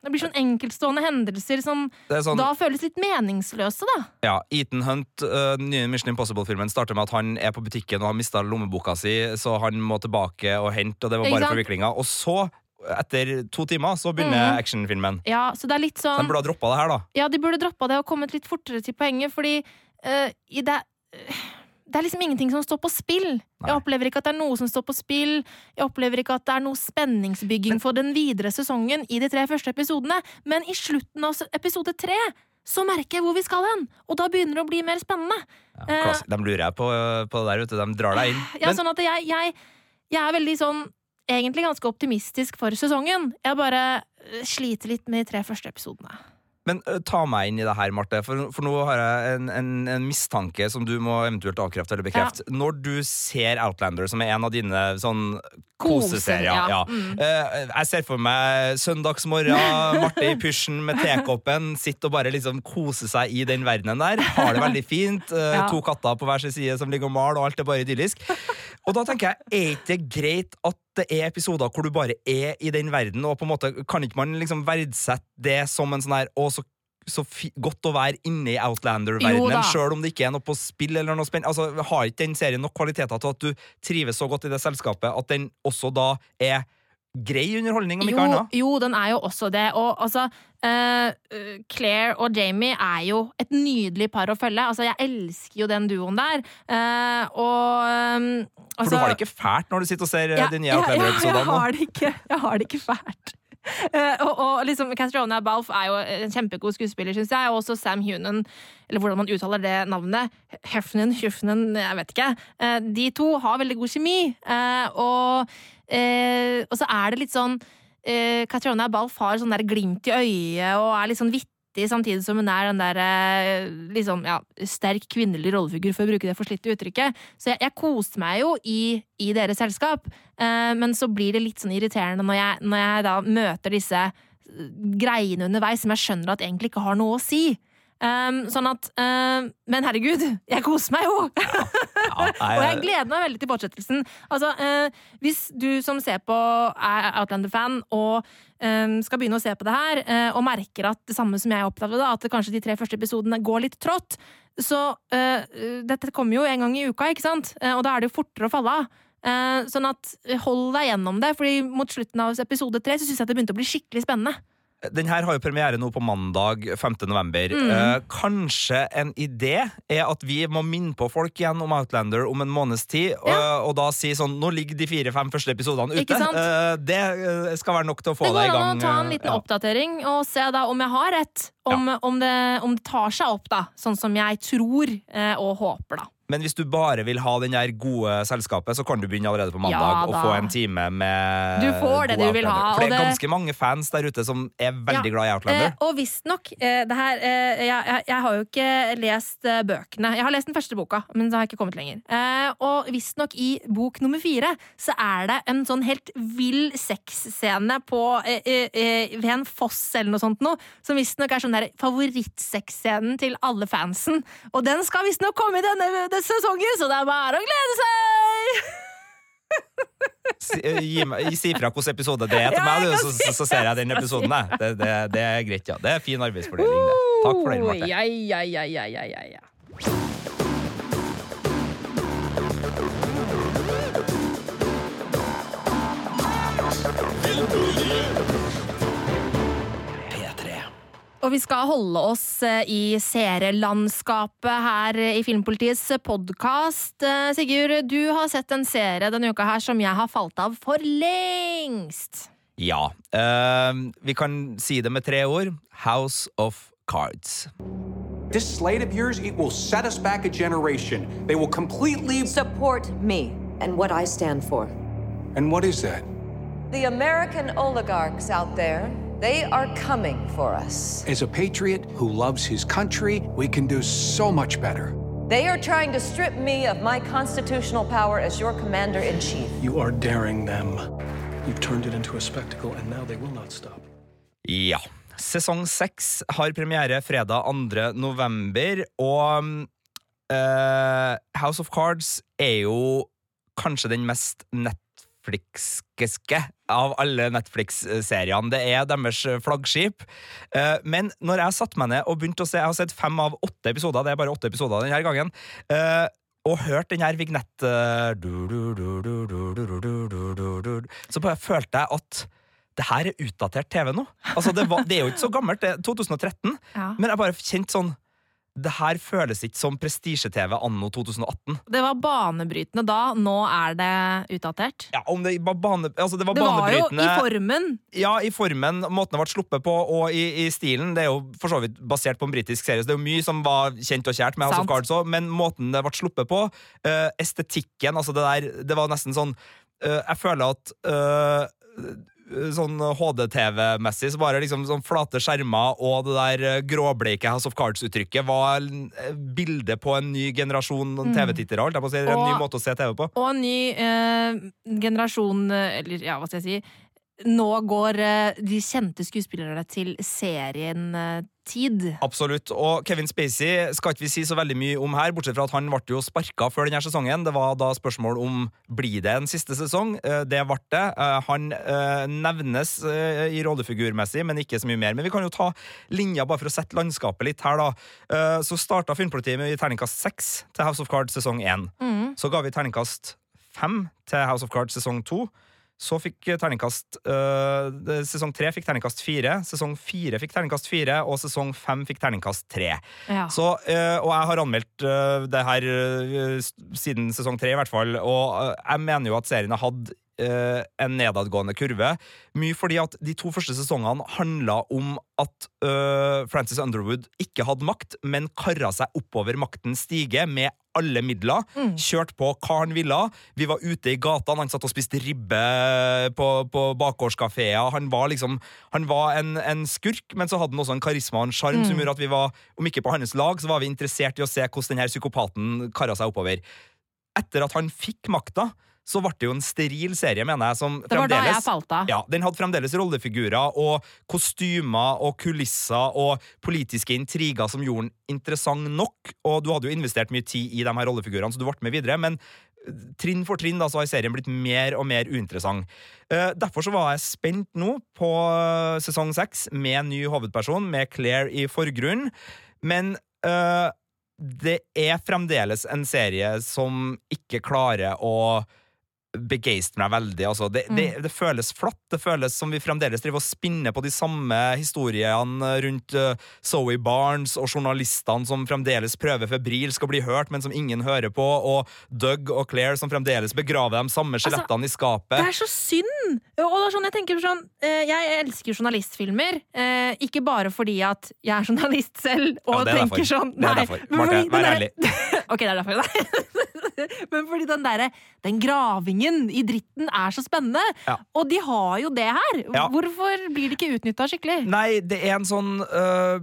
Speaker 2: Det blir sånn enkeltstående hendelser som
Speaker 3: sånn,
Speaker 2: da føles litt meningsløse, da.
Speaker 3: ja, Ethan Hunt, den nye Mission Impossible-filmen, starter med at han er på butikken og har mista lommeboka si, så han må tilbake og hente, og det var bare forviklinga. Og så, etter to timer, så begynner
Speaker 2: mm.
Speaker 3: actionfilmen.
Speaker 2: Ja, så det er litt
Speaker 3: Så
Speaker 2: sånn
Speaker 3: de burde ha droppa det her, da.
Speaker 2: Ja, de burde droppa det og kommet litt fortere til poenget, fordi uh, i det det er liksom ingenting som står på spill. Jeg opplever ikke at det er noe som står på spill. Jeg opplever ikke at det er noe spenningsbygging for den videre sesongen i de tre første episodene. Men i slutten av episode tre så merker jeg hvor vi skal hen, og da begynner det å bli mer spennende.
Speaker 3: Ja,
Speaker 2: Eh,
Speaker 3: de lurer jeg på, på det der, ute. De drar deg inn.
Speaker 2: Ja,
Speaker 3: Men
Speaker 2: sånn at jeg, jeg, jeg er veldig sånn Egentlig ganske optimistisk for sesongen. Jeg bare eh, sliter litt med de tre første episodene.
Speaker 3: Men uh, ta meg inn i det her, Marte, for, for nå har jeg en, en, en mistanke som du må eventuelt avkrefte eller bekrefte. Når du ser Outlander, som er en av dine sånn koseserier
Speaker 2: ja.
Speaker 3: ja.
Speaker 2: Mm.
Speaker 3: uh, Jeg ser for meg søndagsmorgen, Marte i pysjen med tekoppen, sitter og bare liksom koser seg i den verdenen der. Har det veldig fint. Uh,
Speaker 2: Ja.
Speaker 3: To katter på hver sin side som ligger og maler, og alt er bare idyllisk. Og da tenker jeg, er ikke det greit at det er episoder hvor du bare er i den verden, og på en måte kan ikke man liksom verdsette det som en sånn her Å, så, så godt å være inne i Outlander-verdenen, sjøl om det ikke er noe på spill eller noe spennende. Altså, har ikke den serien nok kvaliteter til at du trives så godt i det selskapet at den også da er grei underholdning, om ikke annet?
Speaker 2: jo, den er jo også det. Og altså eh, Claire og Jamie er jo et nydelig par å følge. Altså, jeg elsker jo den duoen der. Uh, og um,
Speaker 3: For
Speaker 2: altså,
Speaker 3: du har det ikke fælt når du sitter og ser eh,
Speaker 2: Ja,
Speaker 3: de nye
Speaker 2: ja, ja, jeg, har det jeg har det ikke fælt. Eh, og, og liksom, Castrona Balf er jo en kjempegod skuespiller, syns jeg. Og også Sam Hunan, eller hvordan man uttaler det navnet. Hefnen, Hufnen, jeg vet ikke. Eh, de to har veldig god kjemi. eh, og, og så er det litt sånn Catriona Balf har sånn der glimt i øyet og er litt sånn vittig, samtidig som hun er den der liksom, ja, sterk kvinnelig rollefigur, for å bruke det forslitte uttrykket. Så jeg, jeg koste meg jo i, i deres selskap, eh, men så blir det litt sånn irriterende når jeg, når jeg da møter disse eh, greiene underveis som jeg skjønner at egentlig ikke har noe å si. Um, sånn at um, Men herregud, jeg koser meg jo!
Speaker 3: Ja, nei,
Speaker 2: Og jeg gleder meg veldig til fortsettelsen. Altså, uh, hvis du som ser på er Outlander-fan og um, skal begynne å se på det her, uh, og merker at det samme som jeg oppdaget, da, at kanskje de tre første episodene går litt trått, så uh, Dette kommer jo en gang i uka, ikke sant? Og da er det jo fortere å falle av. Sånn at hold deg gjennom det, Fordi mot slutten av episode tre så syns jeg at det begynte å bli skikkelig spennende.
Speaker 3: Den her har jo premiere nå på mandag 5. november.
Speaker 2: Mm.
Speaker 3: Eh, kanskje en idé er at vi må minne på folk igjen om Outlander om en måneds tid, og, og da si sånn Nå ligger de fire-fem første episodene ute. Eh, det eh, skal være nok til å få deg i gang.
Speaker 2: Det går an å ta en
Speaker 3: eh,
Speaker 2: liten
Speaker 3: ja.
Speaker 2: oppdatering og se da om jeg har rett. Om, om, det, om det tar seg opp, da. Sånn som jeg tror eh, og håper, da.
Speaker 3: Men hvis du bare vil ha den der gode selskapet, så kan du begynne allerede på mandag
Speaker 2: Ja,
Speaker 3: og få en time med
Speaker 2: Du får det du vil ha,
Speaker 3: For det er ganske mange fans der ute som er veldig
Speaker 2: Ja.
Speaker 3: glad i Outlander.
Speaker 2: Eh, og visstnok eh, det her eh, jeg, jeg, har jo ikke lest eh, bøkene. Jeg har lest den første boka, men så har jeg ikke kommet lenger. Eh, og visstnok i bok nummer fire så er det en sånn helt vill sexscene på eh, ved en foss eller noe sånt noe, som visstnok er sånn der favorittsexscenen til alle fansen. Og den skal visstnok komme i denne, denne sesongen, så det er bare å glede seg!
Speaker 3: Si, eh, meg- si fra hvilken episode det er til
Speaker 2: Ja,
Speaker 3: meg, du, så, så, så ser jeg den episoden. Det, det, det er greit, ja. Det er fin arbeidsfordeling, det. Takk for den, Marte.
Speaker 2: Ja, ja, ja, ja, ja, ja. Og vi skal holde oss eh, i serielandskapet her i Filmpolitiets podkast. Sigurd, du har sett en serie denne uka her som jeg har falt av for lengst.
Speaker 3: Ja. Uh, vi kan si det med tre ord. House of Cards.
Speaker 9: This slate of yours, it will set us back a generation. They will completely.
Speaker 10: Support me and what I stand for.
Speaker 9: And what is that?
Speaker 10: The American oligarchs out there, they are coming for us.
Speaker 9: As a patriot who loves his country, we can do so much better.
Speaker 10: They are trying to strip me of my constitutional power as your commander in chief.
Speaker 11: You are daring them. You've turned it into a spectacle, and now they will not stop.
Speaker 3: Ja. Sesong seks har premiere fredag 2. november, og uh, House of Cards er jo kanskje den mest Netflix-keske av alle Netflix-seriene. Det er deres flaggskip. Men når jeg satte meg ned og begynte å se Jeg har sett fem av åtte episoder. Det er bare åtte episoder denne gangen. Og hørt den her Vignette Så bare følte jeg at det her er utdatert TV nå. Altså, det, var, det er jo ikke så gammelt, det er 2013,
Speaker 2: ja.
Speaker 3: men jeg bare kjente sånn det her føles ikke som prestisje-TV anno 2018.
Speaker 2: Det var banebrytende da, nå er det utdatert.
Speaker 3: Ja, om det var bane... Altså, det var
Speaker 2: Det var jo i formen.
Speaker 3: Ja, i formen, måten det ble sluppet på, og i, i stilen. Det er jo for så vidt basert på en britisk serie, så det er jo mye som var kjent og kjært med House of Cards òg, men måten det ble sluppet på, øh, estetikken, altså det der Det var nesten sånn øh, Jeg føler at eh, Sånn HD-TV-messig så bare liksom sånn flate skjermer og det der eh, gråbleike House of Cards-uttrykket var eh, bildet på en ny generasjon
Speaker 2: Mm.
Speaker 3: TV-tittere. holdt jeg på å si, En ny måte å se TV på.
Speaker 2: Og en ny eh, generasjon, eh, eller ja, hva skal jeg si Nå går eh, de kjente skuespillerne til serien-tid.
Speaker 3: Absolutt. Og Kevin Spacey skal ikke vi si så veldig mye om her, bortsett fra at han ble jo sparka før denne sesongen. Det var da spørsmål om blir det en siste sesong. Eh, Det ble det. Eh, Han eh, nevnes eh, i rollefigurmessig, men ikke så mye mer. Men vi kan jo ta linja bare for å sette landskapet litt her, da. Eh, Så starta Filmpolitiet med terningkast seks til House of Cards sesong én.
Speaker 2: Mm.
Speaker 3: Så ga vi terningkast fem til House of Cards sesong to. Så fikk terningkast uh, Sesong tre fikk terningkast fire, sesong fire fikk terningkast fire, og sesong fem fikk terningkast tre.
Speaker 2: Ja.
Speaker 3: Så, uh, og jeg har anmeldt uh, det her siden sesong tre, i hvert fall, og jeg mener jo at serien har hatt en nedadgående kurve. Mye fordi at de to første sesongene handla om at Frances Underwood ikke hadde makt, men kara seg oppover makten stige med alle midler. Kjørt på hva han ville. Vi var ute i gatene, han satt og spiste ribbe på, på bakgårdskafeer. Han var liksom Han var en, en skurk, men så hadde han også en karisma og en sjarm som
Speaker 2: Mm.
Speaker 3: gjorde at vi var, om ikke på hans lag, så var vi interessert i å se hvordan denne psykopaten kara seg oppover. Etter at han fikk makta, så ble det jo en steril serie, mener jeg. Som
Speaker 2: Det var da jeg falt av.
Speaker 3: Ja, Den hadde fremdeles rollefigurer og kostymer og kulisser og politiske intriger som gjorde den interessant nok. Og du hadde jo investert mye tid i de her rollefigurene, så du ble med videre. Men eh, trinn for trinn da, så har serien blitt mer og mer uinteressant. Eh, derfor så var jeg spent nå på eh, sesong seks med en ny hovedperson, med Claire i forgrunnen. Men eh, det er fremdeles en serie som ikke klarer å begeistre meg veldig. Altså, det, det, det føles flatt. Det føles som vi fremdeles driver og spinner på de samme historiene rundt uh, Zoe Barnes og journalistene som fremdeles prøver febrilsk å bli hørt, men som ingen hører på, og Doug og Claire som fremdeles begraver de samme skjelettene i skapet.
Speaker 2: Det er så synd! Og sånn, jeg tenker sånn eh, Jeg elsker journalistfilmer. eh, Ikke bare fordi at jeg er journalist selv og
Speaker 3: Ja, er
Speaker 2: tenker sånn
Speaker 3: Det er derfor. Marte, vær ærlig.
Speaker 2: ok, det er derfor. Nei. men fordi den derre Den gravingen i dritten er så spennende!
Speaker 3: Ja.
Speaker 2: Og de har jo det her!
Speaker 3: Ja.
Speaker 2: Hvorfor blir det ikke utnytta skikkelig?
Speaker 3: Nei, det er en sånn øh,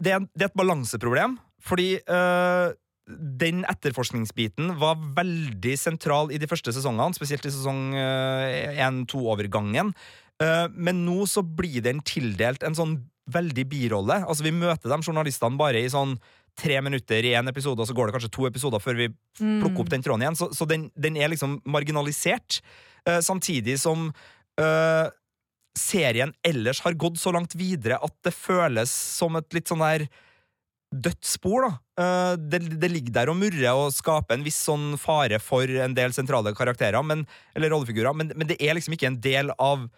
Speaker 3: det, er det er et balanseproblem. Fordi øh, den etterforskningsbiten var veldig sentral i de første sesongene, spesielt i sesong 1-2-overgangen. men nå så blir den tildelt en sånn veldig birolle. Altså, vi møter de journalistene bare i sånn tre minutter i en episode, og så går det kanskje to episoder før vi plukker opp den tråden igjen. Så, så den, den er liksom marginalisert. Uh, samtidig som uh, serien ellers har gått så langt videre at det føles som et litt sånn der dødt spor, da. Uh, det, det ligger der og murrer og skaper en viss sånn fare for en del sentrale karakterer, men, eller rollefigurer, men, men det er liksom ikke en del av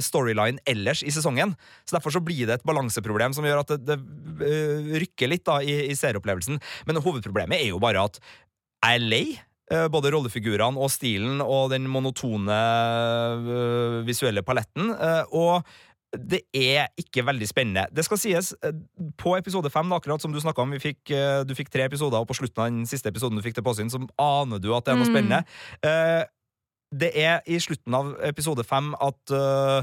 Speaker 3: storyline ellers i sesongen. Så Derfor så blir det et balanseproblem som gjør at det, det eh, rykker litt da i, i serieopplevelsen. Men hovedproblemet er jo bare at jeg er lei. eh, Både rollefigurene og stilen og den monotone eh, visuelle paletten. eh, Og det er ikke veldig spennende. Det skal sies, eh, på episode fem, akkurat som du snakka om, vi fikk, eh, du fikk tre episoder, og på slutten av den siste episoden du fikk til påsyn, så aner du at det er noe
Speaker 2: Mm.
Speaker 3: spennende. Det er i slutten av episode fem at uh,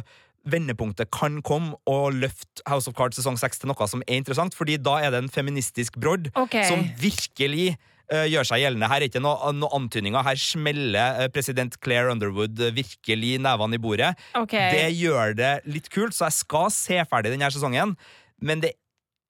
Speaker 3: vendepunktet kan komme og løfte House of Cards sesong seks til noe som er interessant, fordi da er det en feministisk brodd
Speaker 2: okay.
Speaker 3: som virkelig eh, gjør seg gjeldende. Her er ikke noe, noe antydninger. Her smeller eh, president Claire Underwood virkelig nevene i bordet.
Speaker 2: Okay.
Speaker 3: Det gjør det litt kult, så jeg skal se ferdig denne sesongen. Men det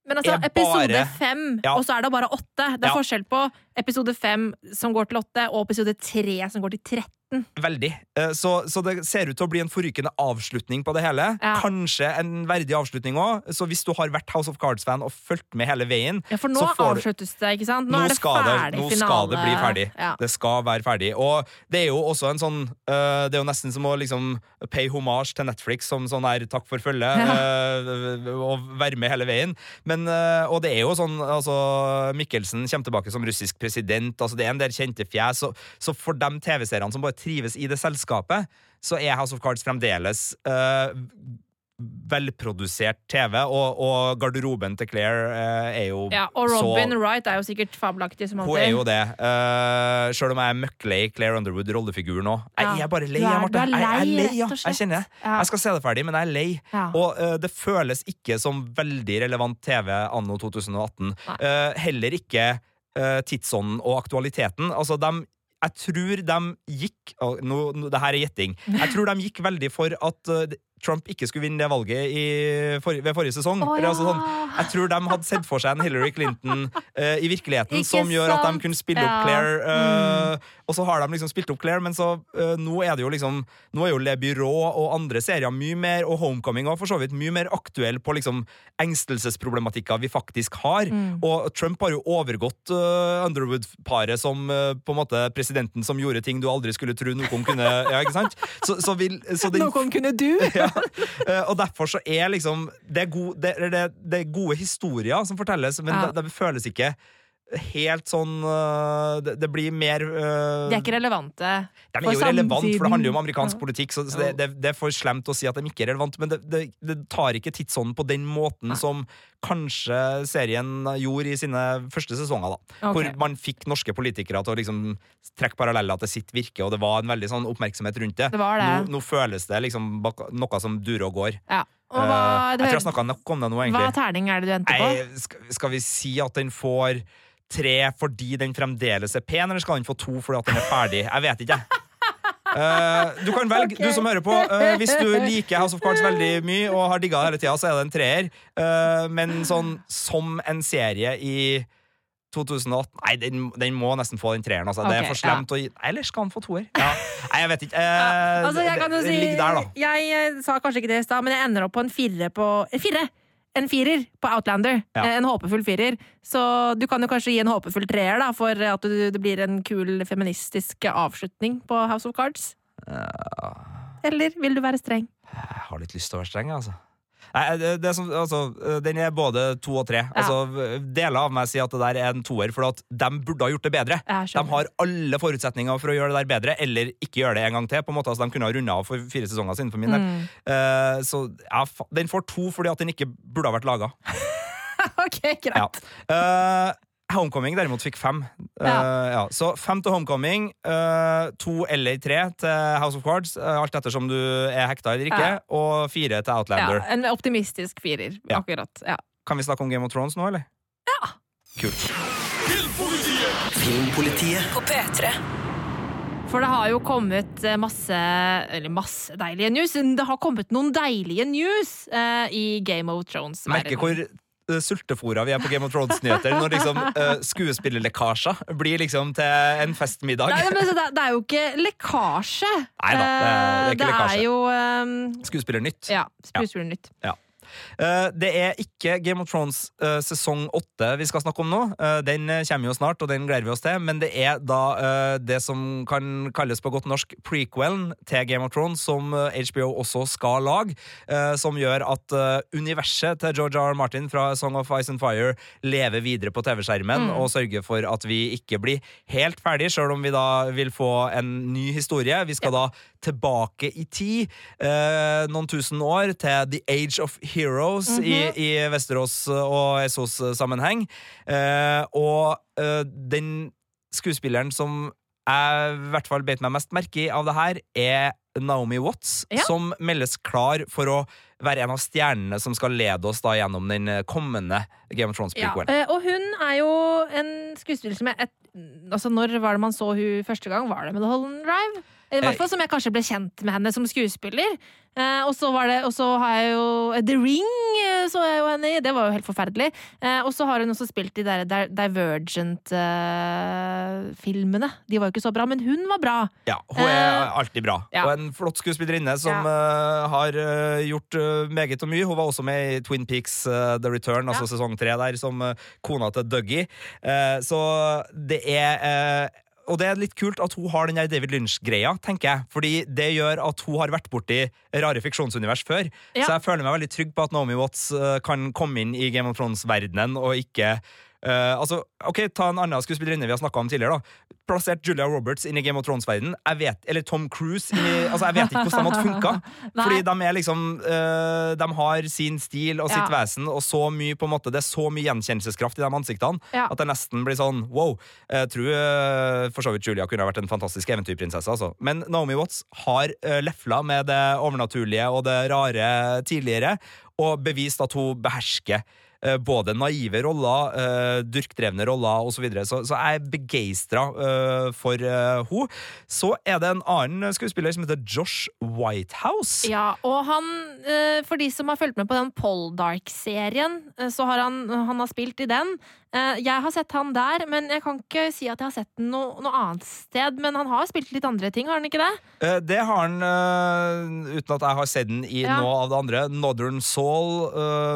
Speaker 2: Men altså,
Speaker 3: er
Speaker 2: episode fem,
Speaker 3: Ja.
Speaker 2: og så er det bare åtte. Det er
Speaker 3: Ja.
Speaker 2: forskjell på episode fem som går til åtte, og episode tre som går til 13.
Speaker 3: Veldig. Eh, Så, så det ser ut til å bli en forrykende avslutning på det hele.
Speaker 2: Ja.
Speaker 3: Kanskje en verdig avslutning òg. Så hvis du har vært House of Cards-fan og fulgt med hele veien
Speaker 2: Ja, for nå avsluttes det, ikke sant? Nå, er det
Speaker 3: skal
Speaker 2: ferdig
Speaker 3: det, nå
Speaker 2: finale.
Speaker 3: skal det bli ferdig.
Speaker 2: Ja.
Speaker 3: Det skal være ferdig. Og det er jo også en sånn eh, Det er jo nesten som å liksom pay homage til Netflix som sånn her takk for følget, eh, og være med hele veien. Men, og det er jo sånn altså Mikkelsen kommer tilbake som russisk president, altså det er en del kjente fjes. Så, så for de TV-seriene som bare trives i det selskapet, så er House of Cards fremdeles uh, velprodusert TV, og, og garderoben til Claire eh, er jo
Speaker 2: Ja, og
Speaker 3: så
Speaker 2: Robin Wright er jo sikkert fabelaktig som alltid.
Speaker 3: hun er jo det. Uh, Sjøl om jeg er møkklei Claire Underwood, rollefiguren òg.
Speaker 2: Ja.
Speaker 3: Jeg er bare lei, jeg, Marte.
Speaker 2: er
Speaker 3: Jeg, jeg er
Speaker 2: lei,
Speaker 3: lei, ja. Jeg kjenner det.
Speaker 2: Ja.
Speaker 3: Jeg skal se det ferdig, men jeg er lei.
Speaker 2: Ja.
Speaker 3: Og uh, det føles ikke som veldig relevant TV anno 2018. Uh, heller ikke uh, tidsånden og aktualiteten. Altså, dem jeg tror de gikk oh, nå, no, Det her er gjetting. Jeg tror de gikk veldig for at uh, Trump ikke skulle vinne det valget i, for, ved forrige sesong.
Speaker 2: Oh,
Speaker 3: ja. altså, sånn, jeg tror de hadde sett for seg en Hillary Clinton uh, i virkeligheten
Speaker 2: Ikke
Speaker 3: som gjør at de kunne spille opp Claire. uh,
Speaker 2: Mm.
Speaker 3: Og så har de liksom spilt opp Claire, men så uh, nå er det jo liksom Nå er jo Le Bureau og andre serier mye mer, og Homecoming og for så vidt mye mer aktuell på liksom engstelsesproblematikker vi faktisk har.
Speaker 2: Mm.
Speaker 3: Og Trump har jo overgått Underwood-paret som på en måte presidenten som gjorde ting du aldri skulle tro noen kunne Ja, ikke sant? Så, så vil, så den,
Speaker 2: Noen kunne du!
Speaker 3: ja. Eh, Og derfor så er liksom Det er, god, det, det, det er gode historier som fortelles, men
Speaker 2: Ja.
Speaker 3: det, det føles ikke helt sånn øh, det, det blir mer uh,
Speaker 2: De er ikke relevante.
Speaker 3: de er jo relevant, for det handler jo om amerikansk
Speaker 2: Ja.
Speaker 3: politikk, så så det, det, det er for slemt å si at de ikke er relevant, men det, tar ikke tidsånden på den måten som kanskje serien gjorde i sine første sesonger, da.
Speaker 2: Okay.
Speaker 3: Hvor man fikk norske politikere til å liksom trekke paralleller til sitt virke, og det var en veldig sånn oppmerksomhet rundt det.
Speaker 2: Det var det.
Speaker 3: Nå, nå føles det liksom noe som durer og går.
Speaker 2: Ja. Og hva,
Speaker 3: Eh, jeg tror jeg snakka nok om det nå,
Speaker 2: hva terning er det du endte på?
Speaker 3: Nei, skal, skal vi si at den får tre fordi den fremdeles er pen, eller skal den få to fordi at den er ferdig? Jeg vet ikke, jeg. Eh, du kan velge, du som hører på. Uh, hvis du liker House of Cards veldig mye og har digga det hele tida, så er det en treer. Uh, men sånn som en serie i 2008 Nei, den, den må nesten få den treeren. Altså. det er for slemt å gi Eller skal den få toer? Ja. Nei, jeg vet ikke. Ja.
Speaker 2: Altså, jeg kan jo si
Speaker 3: der.
Speaker 2: Jeg sa kanskje ikke det i stad, men jeg ender opp på en fire på En firer! En firer på Outlander.
Speaker 3: Ja.
Speaker 2: Eh, En håpefull firer. Så du kan jo kanskje gi en håpefull treer, da, for at det blir en kul feministisk avslutning på House of Cards. Eller vil du være streng?
Speaker 3: Jeg har litt lyst til å være streng, altså. Nei, det, som, altså, den er både to og tre. Altså, deler av meg sier at det der er en toer, for at de burde ha gjort det bedre. De har alle forutsetninger for å gjøre det der bedre, eller ikke gjøre det en gang til. på en måte, altså, De kunne ha runda av for fire sesonger siden, for min del.
Speaker 2: Mm.
Speaker 3: Uh, så ja, den får to fordi at den ikke burde ha vært laga.
Speaker 2: ok, greit.
Speaker 3: Ja. Eh, Homecoming derimot fikk fem. Eh, ja. Så fem til Homecoming, uh, to eller tre til House of Cards, uh, alt ettersom du er hekta eller ikke,
Speaker 2: Ja.
Speaker 3: og fire til
Speaker 2: Ja,
Speaker 3: Outlander.
Speaker 2: en optimistisk firer.
Speaker 3: Ja.
Speaker 2: Akkurat. Ja.
Speaker 3: Kan vi snakke om Game of Thrones nå, eller?
Speaker 2: Ja.
Speaker 3: Kult.
Speaker 12: Filmpolitiet
Speaker 7: På P3.
Speaker 2: For det har jo kommet masse Eller masse deilige news. Det har kommet noen deilige news uh, i Game of Thrones.
Speaker 3: Merker hvor uh, sultefora vi er på Game of Thrones-nyheter når liksom uh, skuespillerlekkasjer blir liksom til en festmiddag.
Speaker 2: Nei, men så det, det er jo ikke lekkasje.
Speaker 3: Nei da, det det er ikke
Speaker 2: det
Speaker 3: lekkasje.
Speaker 2: Er jo um,
Speaker 3: Skuespillernytt.
Speaker 2: Ja, Skuespillernytt.
Speaker 3: Ja. Eh, det er ikke Game of Thrones eh, sesong åtte vi skal snakke om nå. Eh, den kommer jo snart, og den gleder vi oss til. Men det er da det som kan kalles på godt norsk prequelen til Game of Thrones, som HBO også skal lage. som gjør at universet til George R. R. Martin fra Song of Ice and Fire lever videre på TV-skjermen,
Speaker 2: Mm.
Speaker 3: og sørger for at vi ikke blir helt ferdig, sjøl om vi da vil få en ny historie. Vi skal da tilbake i tid, noen tusen år, til The Age of Heroes i,
Speaker 2: -hmm.
Speaker 3: i Vesterås og Essos-sammenheng. Eh, og eh, den skuespilleren som jeg i hvert fall beit meg mest merke i av det her, er Naomi Watts,
Speaker 2: Ja.
Speaker 3: som meldes klar for å være en av stjernene som skal lede oss da gjennom den eh, kommende Game of Thrones-prequelen.
Speaker 2: Ja. og hun er jo en skuespiller som jeg et, Altså, når var det man så hun første gang? Var det med The Holland Drive? I hvert fall som jeg kanskje ble kjent med henne som skuespiller. Eh, og så det, og så har jeg jo The Ring eh, så jeg jo henne i. Det var jo helt forferdelig. Eh, og så har hun også spilt de der Divergent-filmene. de var jo ikke så bra, men hun var bra.
Speaker 3: Ja, hun er
Speaker 2: Eh,
Speaker 3: alltid bra.
Speaker 2: ja.
Speaker 3: Og en flott skuespillerinne som eh, har eh, gjort eh, meget og mye. Hun var også med i Twin Peaks eh, The Return, altså sesong tre der, som eh, kona til Dougie. Eh, så det er eh, og det er litt kult at hun har den der David Lynch-greia, tenker jeg. Fordi det gjør at hun har vært borti rare fiksjonsunivers før.
Speaker 2: Ja.
Speaker 3: Så jeg føler meg veldig trygg på at Naomi Watts eh, kan komme inn i Game of Thrones-verdenen og ikke eh, altså, ok, Ta en annen skuespillerinne vi har snakka om tidligere. da Plassert Julia Roberts inn i Game of Thrones-verden Eller Tom Cruise. I, altså, jeg vet ikke hvordan de hadde funka. Fordi de er liksom uh, De har sin stil og sitt
Speaker 2: Ja.
Speaker 3: vesen, og så mye på en måte det er så mye gjenkjennelseskraft i de ansiktene
Speaker 2: Ja.
Speaker 3: at det nesten blir sånn wow. Jeg tror uh, for så vidt Julia kunne ha vært en fantastisk eventyrprinsesse. Altså. Men Naomi Watts har uh, lefla med det overnaturlige og det rare tidligere, og bevist at hun behersker eh, både naive roller, uh, dyrkdrevne roller osv. Så, så Så jeg er begeistra for uh, henne. Så er det en annen skuespiller som heter Josh Whitehouse.
Speaker 2: Ja, og han, eh, for de som har fulgt med på den Poldark-serien, eh, så har han, han har spilt i den. Eh, Jeg har sett han der, men jeg kan ikke si at jeg har sett den noe, noe annet sted. Men han har spilt litt andre ting, har han ikke det?
Speaker 3: Eh, Det har han, eh, uten at jeg har sett den i
Speaker 2: Ja.
Speaker 3: noe av det andre. Northern Soul,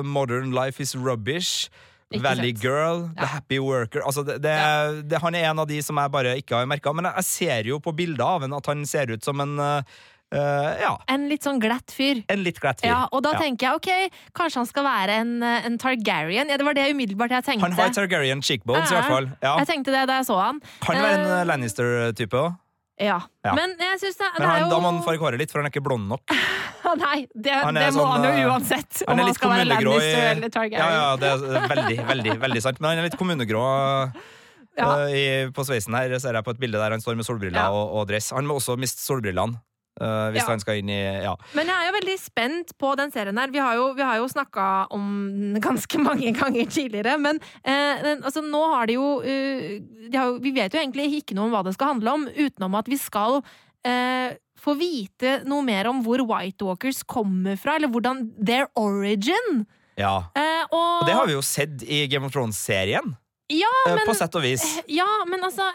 Speaker 3: Modern Life Is Rubbish.
Speaker 2: Ikke
Speaker 3: Valley
Speaker 2: sett.
Speaker 3: Girl, The Happy Worker altså det, det, det, Han er en av de som jeg bare ikke har merka. Men jeg, ser jo på bilder av ham at han ser ut som en eh, eh, Ja,
Speaker 2: En litt sånn glatt fyr.
Speaker 3: en litt glatt fyr.
Speaker 2: Ja, og da
Speaker 3: Ja.
Speaker 2: tenker jeg ok, kanskje han skal være en, eh, en Targaryen. Ja, det var det umiddelbart jeg tenkte.
Speaker 3: Han har Targaryen cheekbones, i hvert fall. Ja.
Speaker 2: Jeg tenkte det da jeg så han.
Speaker 3: Kan være en
Speaker 2: Eh,
Speaker 3: Lannister-type òg.
Speaker 2: Ja.
Speaker 3: Ja.
Speaker 2: Men jeg syns det, det
Speaker 3: Men han,
Speaker 2: jo
Speaker 3: da må han farge håret litt, for han er ikke blond nok.
Speaker 2: Nei, det,
Speaker 3: Han
Speaker 2: det må
Speaker 3: sånn,
Speaker 2: han jo uansett.
Speaker 3: Han er
Speaker 2: han
Speaker 3: litt
Speaker 2: være
Speaker 3: kommunegrå i. Ja, ja, det er veldig, veldig, veldig sant. Men han er litt kommunegrå
Speaker 2: Ja.
Speaker 3: i, på sveisen her. Ser jeg på et bilde der han står med solbriller
Speaker 2: Ja.
Speaker 3: og, og dress. Han må også miste solbrillene. Eh, hvis
Speaker 2: Ja.
Speaker 3: han skal inn i Ja.
Speaker 2: Men jeg er jo veldig spent på den serien her. Vi har jo, vi har jo snakka om den ganske mange ganger tidligere, men uh, den, altså, nå har de jo, uh, de har Vi vet jo egentlig ikke noe om hva det skal handle om, utenom at vi skal få vite noe mer om hvor White Walkers kommer fra, eller hvordan Their origin.
Speaker 3: ja.
Speaker 2: Og,
Speaker 3: Og det har vi jo sett i Game of Thrones-serien,
Speaker 2: ja, men,
Speaker 3: på sett og vis.
Speaker 2: Ja, men altså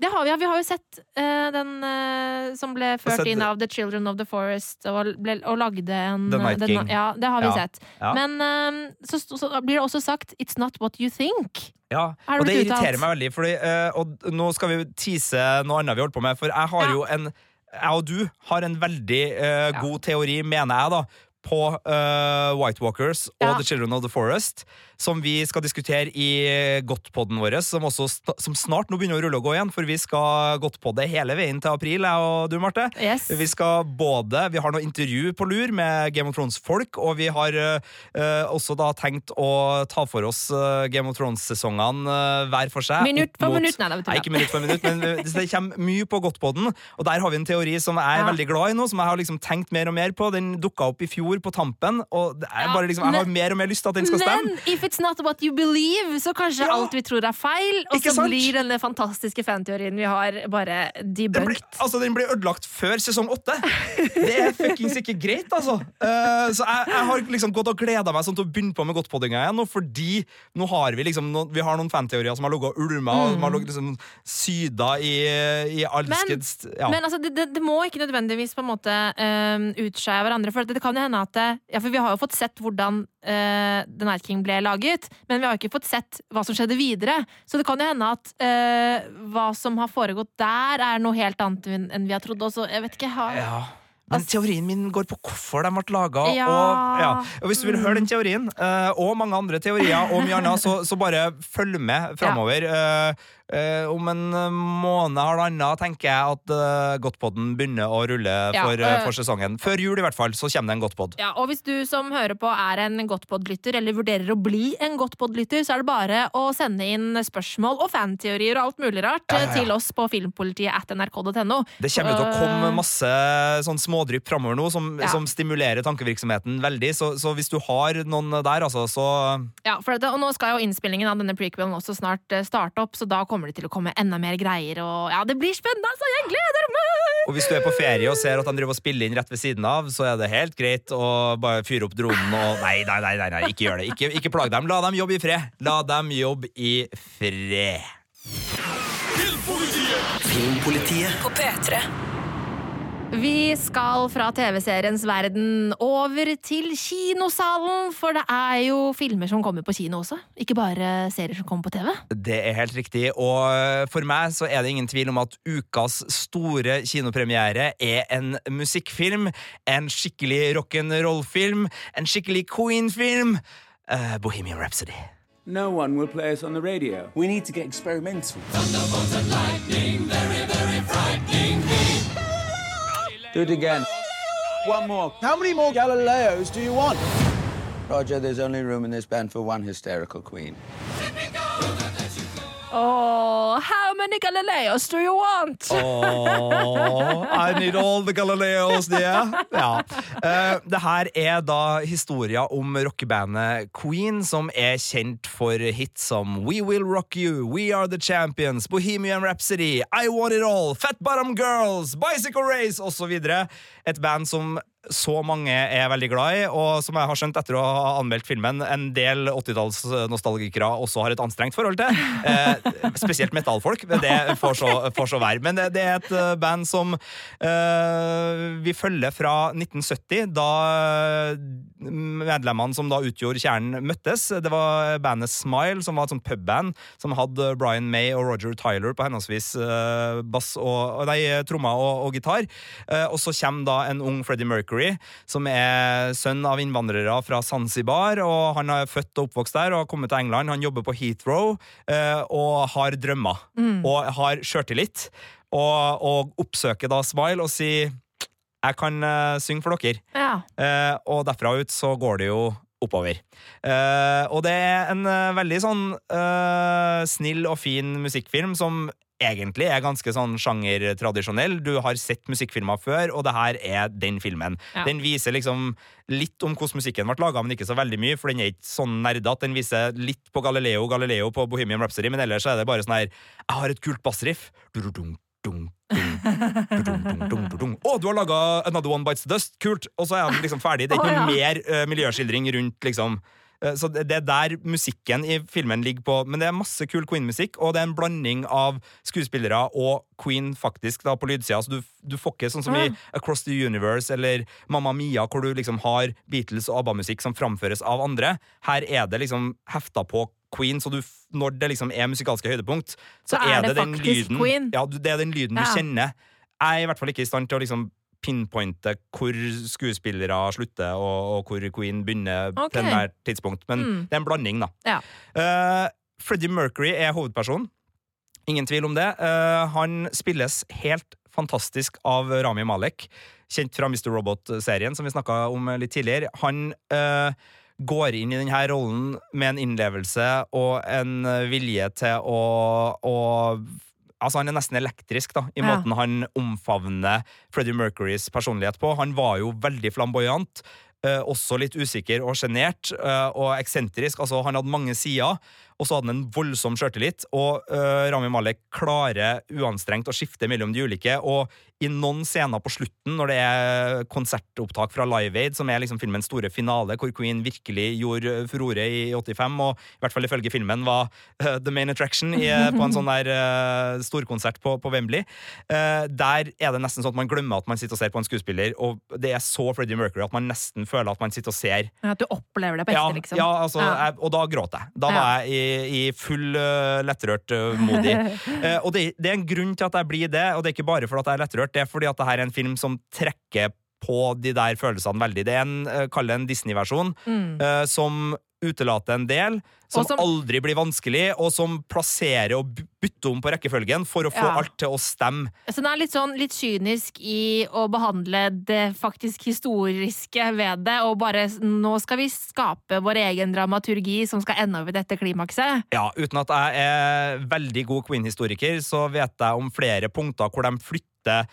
Speaker 2: det har vi, ja, vi har jo sett uh, den uh, som ble ført inn av The Children of the Forest og, ble, og lagde en
Speaker 3: The Night
Speaker 2: den-
Speaker 3: King.
Speaker 2: Ja, det har vi
Speaker 3: Ja,
Speaker 2: sett.
Speaker 3: ja.
Speaker 2: Men um, så, så blir det også sagt 'It's not what you think'.
Speaker 3: Ja, og det irriterer meg veldig, fordi, uh, og nå skal vi tease noe annet vi holder på med, for jeg har jo en Jeg og du har en veldig uh, god teori, mener jeg, da, på uh, White Walkers og
Speaker 2: Ja.
Speaker 3: The Children of the Forest, som vi skal diskutere i Godtpodden vår, som, som snart nå begynner å rulle og gå igjen, for vi skal Godtpodde hele veien til april, jeg og du, Marte.
Speaker 2: Yes.
Speaker 3: Vi skal både Vi har noe intervju på lur med Game of Thrones-folk, og vi har eh, eh, også da tenkt å ta for oss eh, Game of Thrones-sesongene uh, hver for seg.
Speaker 2: Minutt for
Speaker 3: mot-
Speaker 2: minutt, nei,
Speaker 3: Nei, ikke minutt for minutt, men eh, det kommer mye på Godtpodden, og der har vi en teori som jeg er
Speaker 2: Ja.
Speaker 3: veldig glad i nå, som jeg har liksom tenkt mer og mer på. Den dukka opp i fjor på tampen, og det
Speaker 2: Ja,
Speaker 3: bare liksom, jeg har mer og mer lyst til at den skal stemme.
Speaker 2: Men if it's not what you believe, så kanskje
Speaker 3: Ja.
Speaker 2: alt vi tror er feil, og
Speaker 3: Ikke
Speaker 2: så
Speaker 3: sant?
Speaker 2: blir denne fantastiske fanteorien vi har, bare
Speaker 3: Den altså, den blir ødelagt før sesong åtte! Det er fuckings ikke greit, altså. Uh, så jeg, jeg har liksom gått og gleda meg sånn til å begynne på med godtpoddinga igjen, fordi nå har vi liksom no, Vi har noen fanteorier som har ligget og ulma, og som har ligget liksom syda i, i alskens ja.
Speaker 2: Men altså, det, det, det må ikke nødvendigvis på en måte um, utskeie hverandre. For det, kan jo hende at ja, For vi har jo fått sett hvordan uh, The Night King ble laget, men vi har jo ikke fått sett hva som skjedde videre. Så det kan jo hende at uh, hva som har foregått der, er noe helt annet enn vi har trodd også. Jeg vet ikke. Har,
Speaker 3: Ja. Men teorien min går på hvorfor de ble laga.
Speaker 2: Ja.
Speaker 3: Og, ja. og hvis du vil høre den teorien, eh, og mange andre teorier og mye annet, så, så bare følg med framover. Eh, eh, om en måned halvannen tenker jeg at uh, Godtpodden begynner å rulle
Speaker 2: Ja,
Speaker 3: for, eh,
Speaker 2: eh,
Speaker 3: for sesongen. Før jul i hvert fall, så kommer det en Godtpod.
Speaker 2: Ja, og hvis du som hører på er en Godtpod-lytter, eller vurderer å bli en Godtpod-lytter, så er det bare å sende inn spørsmål og fanteorier og alt mulig rart
Speaker 3: Ja, ja,
Speaker 2: til oss på filmpolitiet at nrk.no.
Speaker 3: Det kommer til å komme
Speaker 2: Eh,
Speaker 3: masse sånn smådrypp framover nå som, som stimulerer tankevirksomheten veldig. Så, så hvis du har noen der, altså, så
Speaker 2: Ja, for det, og nå skal jo innspillingen av denne prequelen også snart eh, starte opp, så da kommer det til å komme enda mer greier, og ja, det blir spennende, altså! Jeg gleder meg!
Speaker 3: Og hvis du er på ferie og ser at han driver og spiller inn rett ved siden av, så er det helt greit å bare fyre opp dronen og Nei, nei, nei, nei, nei ikke gjør det. Ikke, ikke plag dem. La dem jobbe i fred. La dem jobbe i fred.
Speaker 12: Filmpolitiet
Speaker 7: På P3.
Speaker 2: Vi skal fra TV-seriens verden over til kinosalen, for det er jo filmer som kommer på kino også, ikke bare serier som kommer på TV.
Speaker 3: Det er helt riktig, og for meg så er det ingen tvil om at ukas store kinopremiere er en musikkfilm, en skikkelig rock'n'roll-film, en skikkelig Queen-film. uh, Bohemian Rhapsody.
Speaker 13: No one will play us on the radio.
Speaker 5: We need to get experimental.
Speaker 13: Do it again. One more.
Speaker 14: How many more Galileos do you want?
Speaker 13: Roger, there's only room in this band for one hysterical queen.
Speaker 2: Oh, how many Galileos do you want?
Speaker 3: Oh, I need all the Galileos, yeah. ja. Uh, det her er da historia om rockebandet Queen, som er kjent for hits som We Will Rock You, We Are The Champions, Bohemian Rhapsody, I Want It All, Fat Bottom Girls, Bicycle Race osv. Et band som så mange er veldig glad i, og som jeg har skjønt etter å ha anmeldt filmen, en del 80-tallsnostalgikere også har et anstrengt forhold til. Eh, spesielt metallfolk. Det får så, får så være. Men det, det er et eh, band som eh, vi følger fra 1970, da medlemmene som da utgjorde kjernen, møttes. Det var bandet Smile, som var et sånt pubband som hadde Brian May og Roger Tyler på henholdsvis eh, bass og nei, trommer og, og gitar. Eh, og så kommer da en ung Freddie Mercury, som er sønn av innvandrere fra Zanzibar. og Han er født og oppvokst der og har kommet til England. Han jobber på Heathrow eh, og har drømmer
Speaker 2: Mm.
Speaker 3: og har sjøltillit. Og, og oppsøker da Smile og sier 'jeg kan eh, synge for dere'.
Speaker 2: Ja.
Speaker 3: Eh, og derfra ut så går det jo oppover. Eh, og det er en uh, veldig sånn uh, snill og fin musikkfilm som egentlig er ganske sånn sjangertradisjonell. Du har sett musikkfilmer før, og det her er den filmen.
Speaker 2: Ja.
Speaker 3: Den viser liksom litt om hvordan musikken ble laga, men ikke så veldig mye, for den er ikke sånn nerdete. Den viser litt på Galileo Galileo på Bohemian Rhapsody, men ellers er det bare sånn her Jeg har et kult bassriff. Å, du har laga Another One Bites Dust! Kult! Og så er den liksom ferdig. Det er ikke noe mer eh, miljøskildring rundt, liksom. Eh, Så det det er der musikken i filmen ligger på. Men det er masse kul Queen-musikk, og det er en blanding av skuespillere og Queen faktisk da på lydsida. Så du, du får ikke sånn som i
Speaker 2: Ah.
Speaker 3: Across the Universe eller Mamma Mia, hvor du liksom har Beatles og ABBA-musikk som framføres av andre. Her er det liksom hefta på Queen, så du, når det liksom er musikalske høydepunkt, så,
Speaker 2: Så er det
Speaker 3: den
Speaker 2: faktisk
Speaker 3: lyden? Ja, det er den lyden
Speaker 2: Ja.
Speaker 3: du kjenner. Jeg er i hvert fall ikke i stand til å liksom pinpointe hvor skuespillere slutter og, og hvor Queen begynner
Speaker 2: okay.
Speaker 3: til enhver tidspunkt. Men
Speaker 2: Mm.
Speaker 3: det er en blanding, da.
Speaker 2: Ja.
Speaker 3: Uh, Freddie Mercury er hovedpersonen. Ingen tvil om det. Uh, han spilles helt fantastisk av Rami Malek, kjent fra Mr. Robot-serien, som vi snakka om litt tidligere. Han uh, går inn i denne rollen med en innlevelse og en vilje til å, å Altså Han er nesten elektrisk da i
Speaker 2: Ja.
Speaker 3: måten han omfavner Freddie Mercurys personlighet på. Han var jo veldig flamboyant. eh, også litt usikker og sjenert eh, og eksentrisk. Altså, han hadde mange sider. Og så hadde han en voldsom sjøltillit. Og uh, Rami Malek klarer uanstrengt å skifte mellom de ulike. Og i noen scener på slutten, når det er konsertopptak fra Live Aid, som er liksom filmens store finale, hvor Queen virkelig gjorde furore i 85, og i hvert fall ifølge filmen var uh, the main attraction i, på en sånn der uh, storkonsert på, på Wembley, eh, der er det nesten sånn at man glemmer at man sitter og ser på en skuespiller, og det er så Freddie Mercury at man nesten føler at man sitter og ser
Speaker 2: Ja, At du opplever det på
Speaker 3: ja,
Speaker 2: liksom.
Speaker 3: ja, altså,
Speaker 2: Ja.
Speaker 3: Jeg, og da gråt jeg. Da var jeg i, i full uh, lettrørt uh, modig. Eh, og det, det er en grunn til at jeg blir det, og det er ikke bare fordi jeg er lettrørt, det er fordi at det her er en film som trekker på de der følelsene veldig. Det er en, uh, kall det en Disney-versjon,
Speaker 2: Mm.
Speaker 3: eh, som utelater en del, som,
Speaker 2: som-
Speaker 3: aldri blir vanskelig, og som plasserer og bytter om på rekkefølgen for å få
Speaker 2: Ja.
Speaker 3: alt til å stemme.
Speaker 2: Så den er litt sånn litt kynisk i å behandle det faktisk historiske ved det, og bare nå skal vi skape vår egen dramaturgi som skal ende over dette klimakset.
Speaker 3: Ja, uten at jeg er veldig god Queen-historiker, så vet jeg om flere punkter hvor de flytter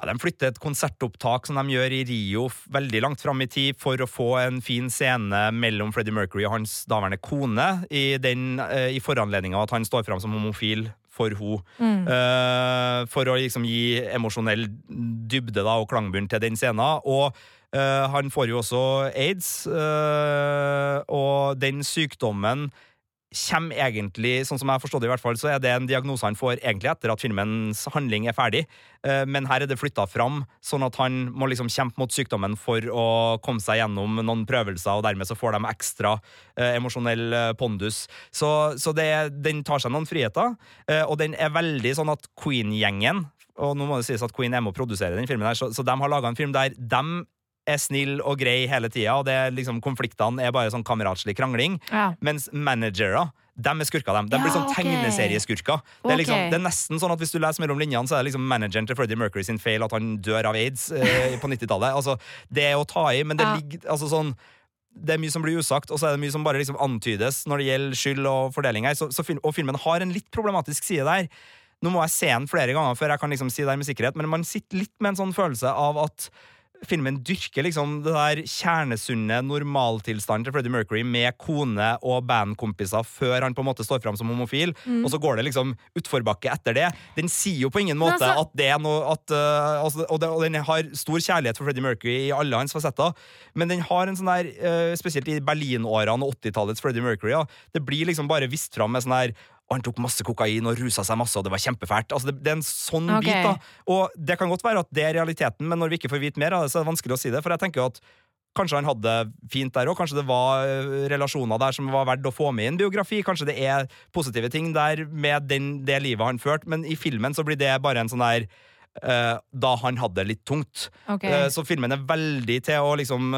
Speaker 3: ja, De flytter et konsertopptak som de gjør i Rio veldig langt fram i tid for å få en fin scene mellom Freddie Mercury og hans daværende kone i, den, eh, i foranledning av at han står fram som homofil for henne.
Speaker 12: Mm.
Speaker 3: Uh, for å liksom gi emosjonell dybde da, og klangbunn til den scenen. Og uh, han får jo også aids, uh, og den sykdommen kommer egentlig, sånn som jeg har forstått det i hvert fall, så er det en diagnose han får egentlig etter at filmens handling er ferdig. Eh, Men her er det flytta fram, sånn at han må liksom kjempe mot sykdommen for å komme seg gjennom noen prøvelser, og dermed så får de ekstra eh, emosjonell eh, pondus. Så, så det, den tar seg noen friheter, eh, og den er veldig sånn at Queen-gjengen og nå må det sies at Queen er med å produsere den filmen, her, så, så de har laga en film der de er snill og grei hele tida, og det er liksom, konfliktene er bare sånn kameratslig krangling.
Speaker 2: Ja.
Speaker 3: Mens managere de er skurker, dem. De
Speaker 2: Ja,
Speaker 3: blir sånn
Speaker 2: okay.
Speaker 3: tegneserieskurker. Det, liksom, det er nesten sånn at Hvis du leser mellom linjene, så er det liksom manageren til Freddie Mercury sin feil at han dør av aids eh, på 90-tallet. Altså, det er å ta i, men det
Speaker 2: Ja.
Speaker 3: ligger altså sånn det er mye som blir usagt, og så er det mye som bare liksom antydes når det gjelder skyld og fordeling her. Så, så og filmen har en litt problematisk side der. Nå må jeg se den flere ganger før jeg kan liksom si det med sikkerhet, men man sitter litt med en sånn følelse av at filmen dyrker liksom det der kjernesunne normaltilstanden til Freddie Mercury med kone og bandkompiser før han på en måte står fram som homofil,
Speaker 12: Mm.
Speaker 3: og så går det liksom utforbakke etter det. Den sier jo på ingen måte
Speaker 12: altså-
Speaker 3: at det er noe at, uh, altså, og, det, og den har stor kjærlighet for Freddie Mercury i alle hans fasetter, men den har en sånn der, uh, spesielt i Berlin-årene og 80-tallets Freddie Mercury, ja, det blir liksom bare vist fram med sånn her og han tok masse kokain og rusa seg masse, og det var kjempefælt. Altså, det, det er en sånn
Speaker 2: okay.
Speaker 3: bit, da. Og det kan godt være at det er realiteten, men når vi ikke får vite mer av det, så er det vanskelig å si det. For jeg tenker at Kanskje han hadde det fint der òg. Kanskje det var øh, relasjoner der som var verdt å få med i en biografi. Kanskje det er positive ting der med den, det livet han førte, men i filmen så blir det bare en sånn der øh, da han hadde det litt tungt.
Speaker 2: Okay.
Speaker 3: Eh, så filmen er veldig til å liksom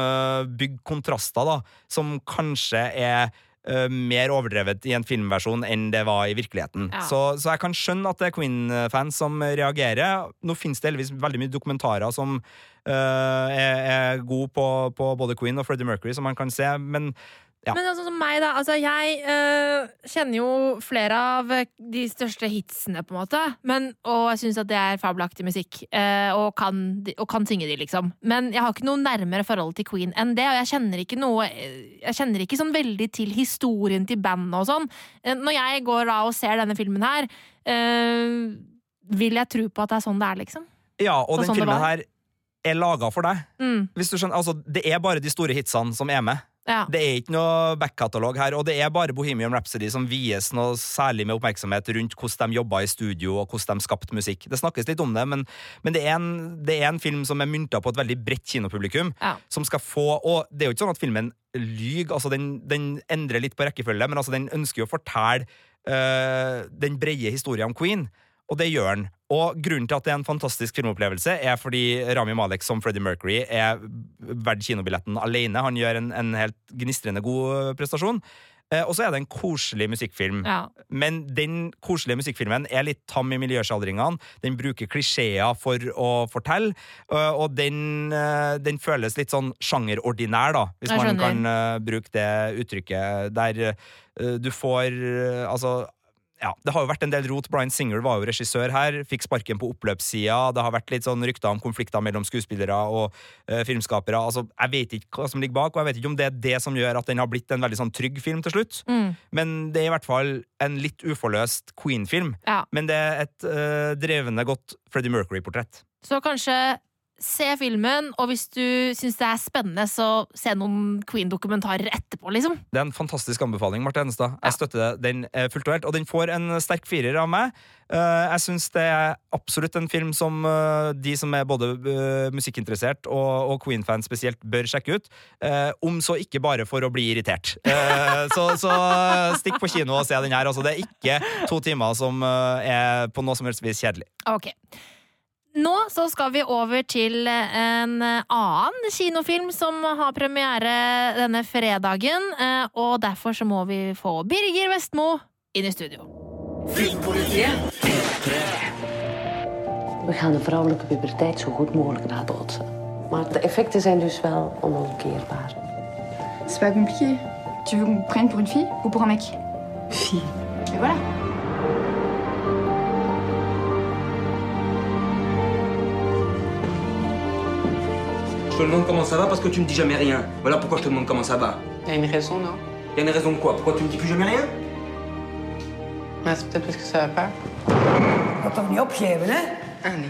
Speaker 3: bygge kontraster, da, som kanskje er øh, mer overdrevet i en filmversjon enn det var i virkeligheten.
Speaker 2: Ja.
Speaker 3: Så, så jeg kan skjønne at det er Queen-fans som reagerer. Nå finnes det heldigvis veldig mye dokumentarer som uh, er, er gode på, på både Queen og Freddie Mercury, som man kan se, men ja.
Speaker 2: Men sånn som meg, da. Altså, jeg øh, kjenner jo flere av de største hitsene, på en måte. Men, og jeg syns at det er fabelaktig musikk. øh, og, kan, og kan synge de, liksom. Men jeg har ikke noe nærmere forhold til Queen enn det. Og jeg kjenner ikke noe Jeg kjenner ikke sånn veldig til historien til bandet og sånn. Eh, Når jeg går da og ser denne filmen her, øh, vil jeg tro på at det er sånn det er, liksom.
Speaker 3: Ja, og
Speaker 2: sånn
Speaker 3: den
Speaker 2: sånn
Speaker 3: filmen her er laga for deg.
Speaker 2: Mm.
Speaker 3: Hvis du skjønner, altså, det er bare de store hitsene som er med.
Speaker 2: Ja.
Speaker 3: Det er ikke noe backkatalog her, og det er bare Bohemian Rhapsody som vies noe særlig med oppmerksomhet rundt hvordan de jobba i studio og hvordan de skapte musikk. Det snakkes litt om det, men, men det, er en, det er en film som er mynta på et veldig bredt kinopublikum.
Speaker 2: Ja.
Speaker 3: Som skal få, og det er jo ikke sånn at filmen lyver, altså den, den endrer litt på rekkefølge, men altså den ønsker jo å fortelle uh, den brede historien om Queen. Og det gjør han. Og grunnen til at det er en fantastisk filmopplevelse, er fordi Rami Malek som Freddie Mercury er verdt kinobilletten alene. Han gjør en, en helt gnistrende god prestasjon. Eh, og så er det en koselig musikkfilm.
Speaker 2: Ja.
Speaker 3: Men den koselige musikkfilmen er litt tam i miljøsjaldringene. Den bruker klisjeer for å fortelle, eh, og den, eh, den føles litt sånn sjangerordinær, da, hvis man kan eh, bruke det uttrykket. Der eh, du får eh, Altså ja, det har jo vært en del rot. Bryan Singer var jo regissør her, fikk sparken på oppløpssida. Det har vært litt sånn rykter om konflikter mellom skuespillere og uh, filmskapere. Altså, Jeg vet ikke hva som ligger bak, og jeg vet ikke om det er det som gjør at den har blitt en veldig sånn trygg film til slutt.
Speaker 2: Mm.
Speaker 3: Men det er i hvert fall en litt uforløst Queen-film.
Speaker 2: Ja.
Speaker 3: Men det er et uh, drevende godt Freddie Mercury-portrett.
Speaker 2: Så kanskje se filmen, og hvis du syns det er spennende, så se noen Queen-dokumentarer etterpå, liksom.
Speaker 3: Det er en fantastisk anbefaling, Marte Henestad. Jeg støtter den eh, fullt og helt, og den får en sterk firer av meg. Eh, Jeg syns det er absolutt en film som eh, de som er både musikkinteressert og, Queen-fans spesielt, bør sjekke ut. Om så ikke bare for å bli irritert. Så, så stikk på kino og se den her. Altså, det er ikke to timer som er på noe som helst vis kjedelig.
Speaker 2: Ok. Nå så skal vi over til en annen kinofilm som har premiere denne fredagen, eh, og derfor så må vi få Birger Vestmo inn i studio.
Speaker 12: Filmpolitiet.
Speaker 1: We gaan de vrouwelijke puberteit zo goed mogelijk nabootsen. Maar de effecten zijn dus wel onomkeerbaar.
Speaker 15: C'est pas compliqué. Tu veux qu'on me prenne pour une fille ou pour un mec
Speaker 1: Fille.
Speaker 15: Et voilà.
Speaker 16: Je te demande comment ça va parce que tu me dis jamais rien. Voilà pourquoi je te demande comment ça va.
Speaker 17: Il y a une raison, non?
Speaker 16: Il y a une raison de quoi? Pourquoi tu me dis plus jamais rien?
Speaker 17: Ouais, C'est peut-être parce que ça va pas.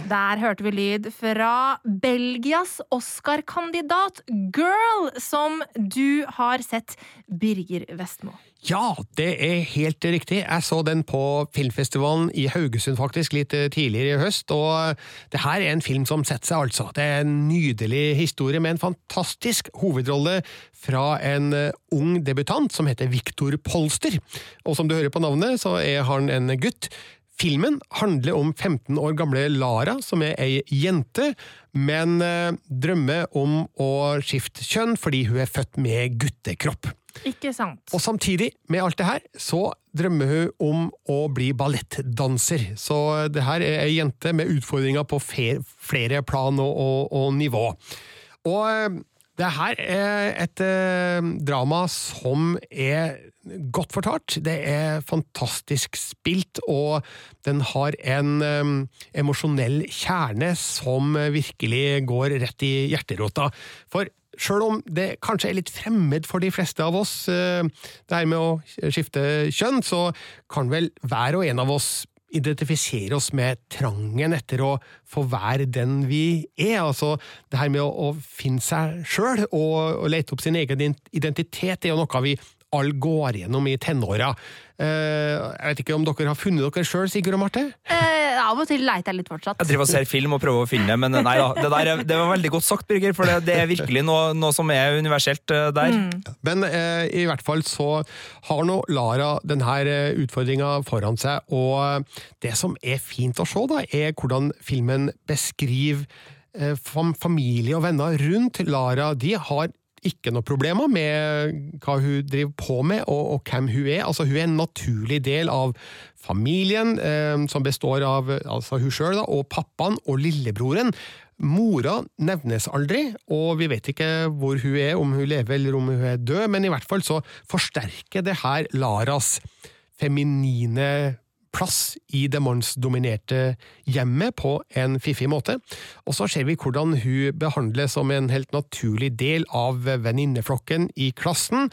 Speaker 2: Der hørte vi lyd fra Belgias Oscar-kandidat Girl, som du har sett, Birger Vestmo.
Speaker 18: Ja, det er helt riktig. Jeg så den på filmfestivalen i Haugesund faktisk litt eh, tidligere i høst, og det her er en film som setter seg, altså. Det er en nydelig historie med en fantastisk hovedrolle fra en eh, ung debutant som heter Victor Polster. Og som du hører på navnet, så er han en gutt. Filmen handler om 15 år gamle Lara, som er ei jente, men eh, drømmer om å skifte kjønn fordi hun er født med guttekropp.
Speaker 2: Ikke sant?
Speaker 18: Og samtidig med alt det her, så drømmer hun om å bli ballettdanser. Så det her er ei jente med utfordringer på flere plan og, og, og nivå. Og eh, det her er et eh, drama som er godt fortalt. Det er fantastisk spilt, og den har en eh, emosjonell kjerne som virkelig går rett i hjerterota. For Sjøl om det kanskje er litt fremmed for de fleste av oss, eh, det her med å skifte kjønn, så kan vel hver og en av oss identifisere oss med trangen etter å få være den vi er. Altså, det her med å, å finne seg sjøl og, og lete opp sin egen identitet, er jo noe vi alle går gjennom i tenåra. Eh, jeg vet ikke om dere har funnet dere sjøl, Sigurd og Marte?
Speaker 2: Eh, av og til leiter jeg litt fortsatt.
Speaker 3: Jeg driver og ser film og prøver å finne men nei da. Det, der, er- det var veldig godt sagt, Birger, for det, det er virkelig noe, noe som er universelt der. der.
Speaker 18: Men eh, i hvert fall så har nå Lara denne utfordringa foran seg, og det som er fint å se, da, er hvordan filmen beskriver eh, familie og venner rundt Lara. De har ikke noe problemer med hva hun driver på med, og, og hvem hun er. Altså, hun er en naturlig del av familien, eh, som består av altså hun sjøl og pappaen og lillebroren. Mora nevnes aldri, og vi vet ikke hvor hun er, om hun lever eller om hun er død, men i hvert fall så forsterker det her Laras feminine plass i det mannsdominerte hjemmet på en fiffig måte. Og så ser vi hvordan hun behandles som en helt naturlig del av venninneflokken i klassen.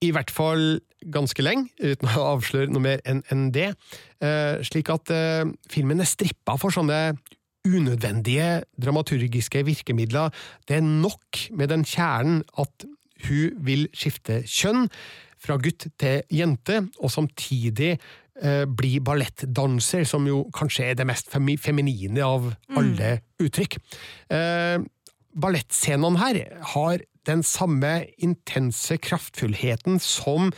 Speaker 18: I hvert fall ganske lenge, uten å avsløre noe mer enn det. Eh, slik at eh, filmen er strippa for sånne unødvendige dramaturgiske virkemidler. Det er nok med den kjernen at hun vil skifte kjønn fra gutt til jente, og samtidig bli ballettdanser, som jo kanskje er det mest femi feminine av alle uttrykk. Eh, ballettscenene her har den samme intense kraftfullheten som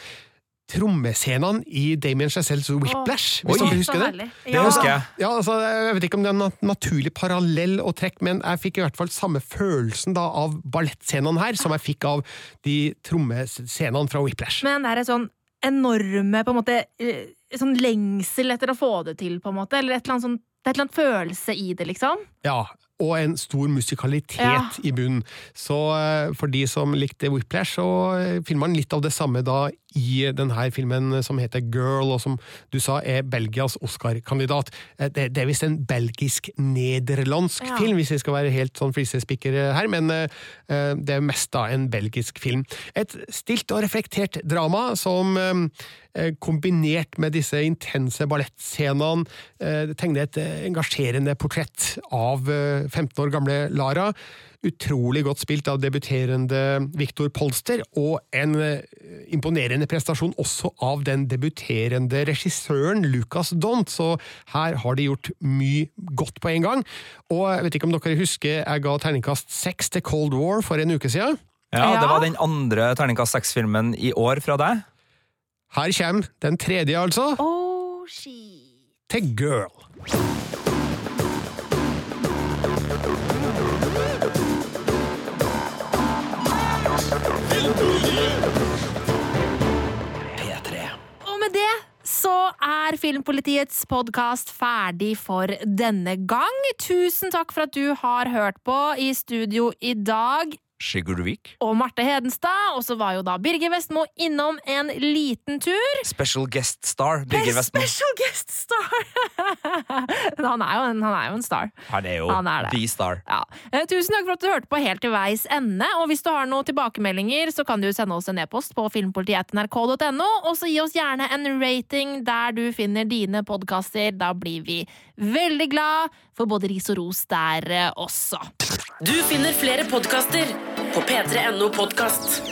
Speaker 18: trommescenene i Damien Chazelles Whiplash, hvis
Speaker 3: Oi,
Speaker 18: dere husker det?
Speaker 3: Det husker jeg.
Speaker 18: Ja, altså, jeg vet ikke om det er en naturlig parallell å trekke, men jeg fikk i hvert fall samme følelsen da av ballettscenene her, som jeg fikk av de trommescenene fra Whiplash.
Speaker 2: Men det er et sånn enorme på en måte eh, Sånn lengsel etter å få det til, på en måte. Eller et eller annet sånn, det er et eller annet følelse i det, liksom.
Speaker 18: Ja, og en stor musikalitet
Speaker 2: Ja.
Speaker 18: i bunnen. Så eh, for de som likte Whiplash, så eh, finner man litt av det samme da i denne filmen som heter Girl, og som du sa er Belgias Oscar-kandidat. Eh, Det, det er visst en belgisk-nederlandsk
Speaker 2: Ja.
Speaker 18: film, hvis vi skal være helt sånn flisespikker her, men eh, eh, det er mest da en belgisk film. Et stilt og reflektert drama som kombinert med disse intense ballettscenene tegner et engasjerende portrett av eh, 15 år gamle Lara. Utrolig godt spilt av debuterende Victor Polster, og en eh, imponerende prestasjon også av den debuterende regissøren Lucas Dont, så her har de gjort mye godt på en gang. Og jeg vet ikke om dere husker jeg ga terningkast seks til Cold War for en uke siden?
Speaker 3: Ja, Det var den andre terningkast seks-filmen i år fra deg.
Speaker 18: Her kommer den tredje, altså.
Speaker 2: Oh, shit.
Speaker 18: Til Girl.
Speaker 2: Og med det så er Filmpolitiets podkast ferdig for denne gang. Tusen takk for at du har hørt på i studio i dag.
Speaker 3: Sigurd Vik.
Speaker 2: Og Marte Hedenstad. Og så var jo da Birger Vestmo innom en liten tur.
Speaker 3: Special guest star. Birger Vestmo.
Speaker 2: Special guest star! han, er jo en, han er jo en star.
Speaker 3: Han er jo
Speaker 2: Han er
Speaker 3: the star.
Speaker 2: Ja. Eh, Tusen takk for at du hørte på helt til veis ende. Og hvis du har noen tilbakemeldinger, så kan du sende oss en e-post på filmpolitiet.nrk.no, og så gi oss gjerne en rating der du finner dine podkaster. Da blir vi veldig glad for både ris og ros der eh, også.
Speaker 19: Du finner flere podkaster på p3.no podkast.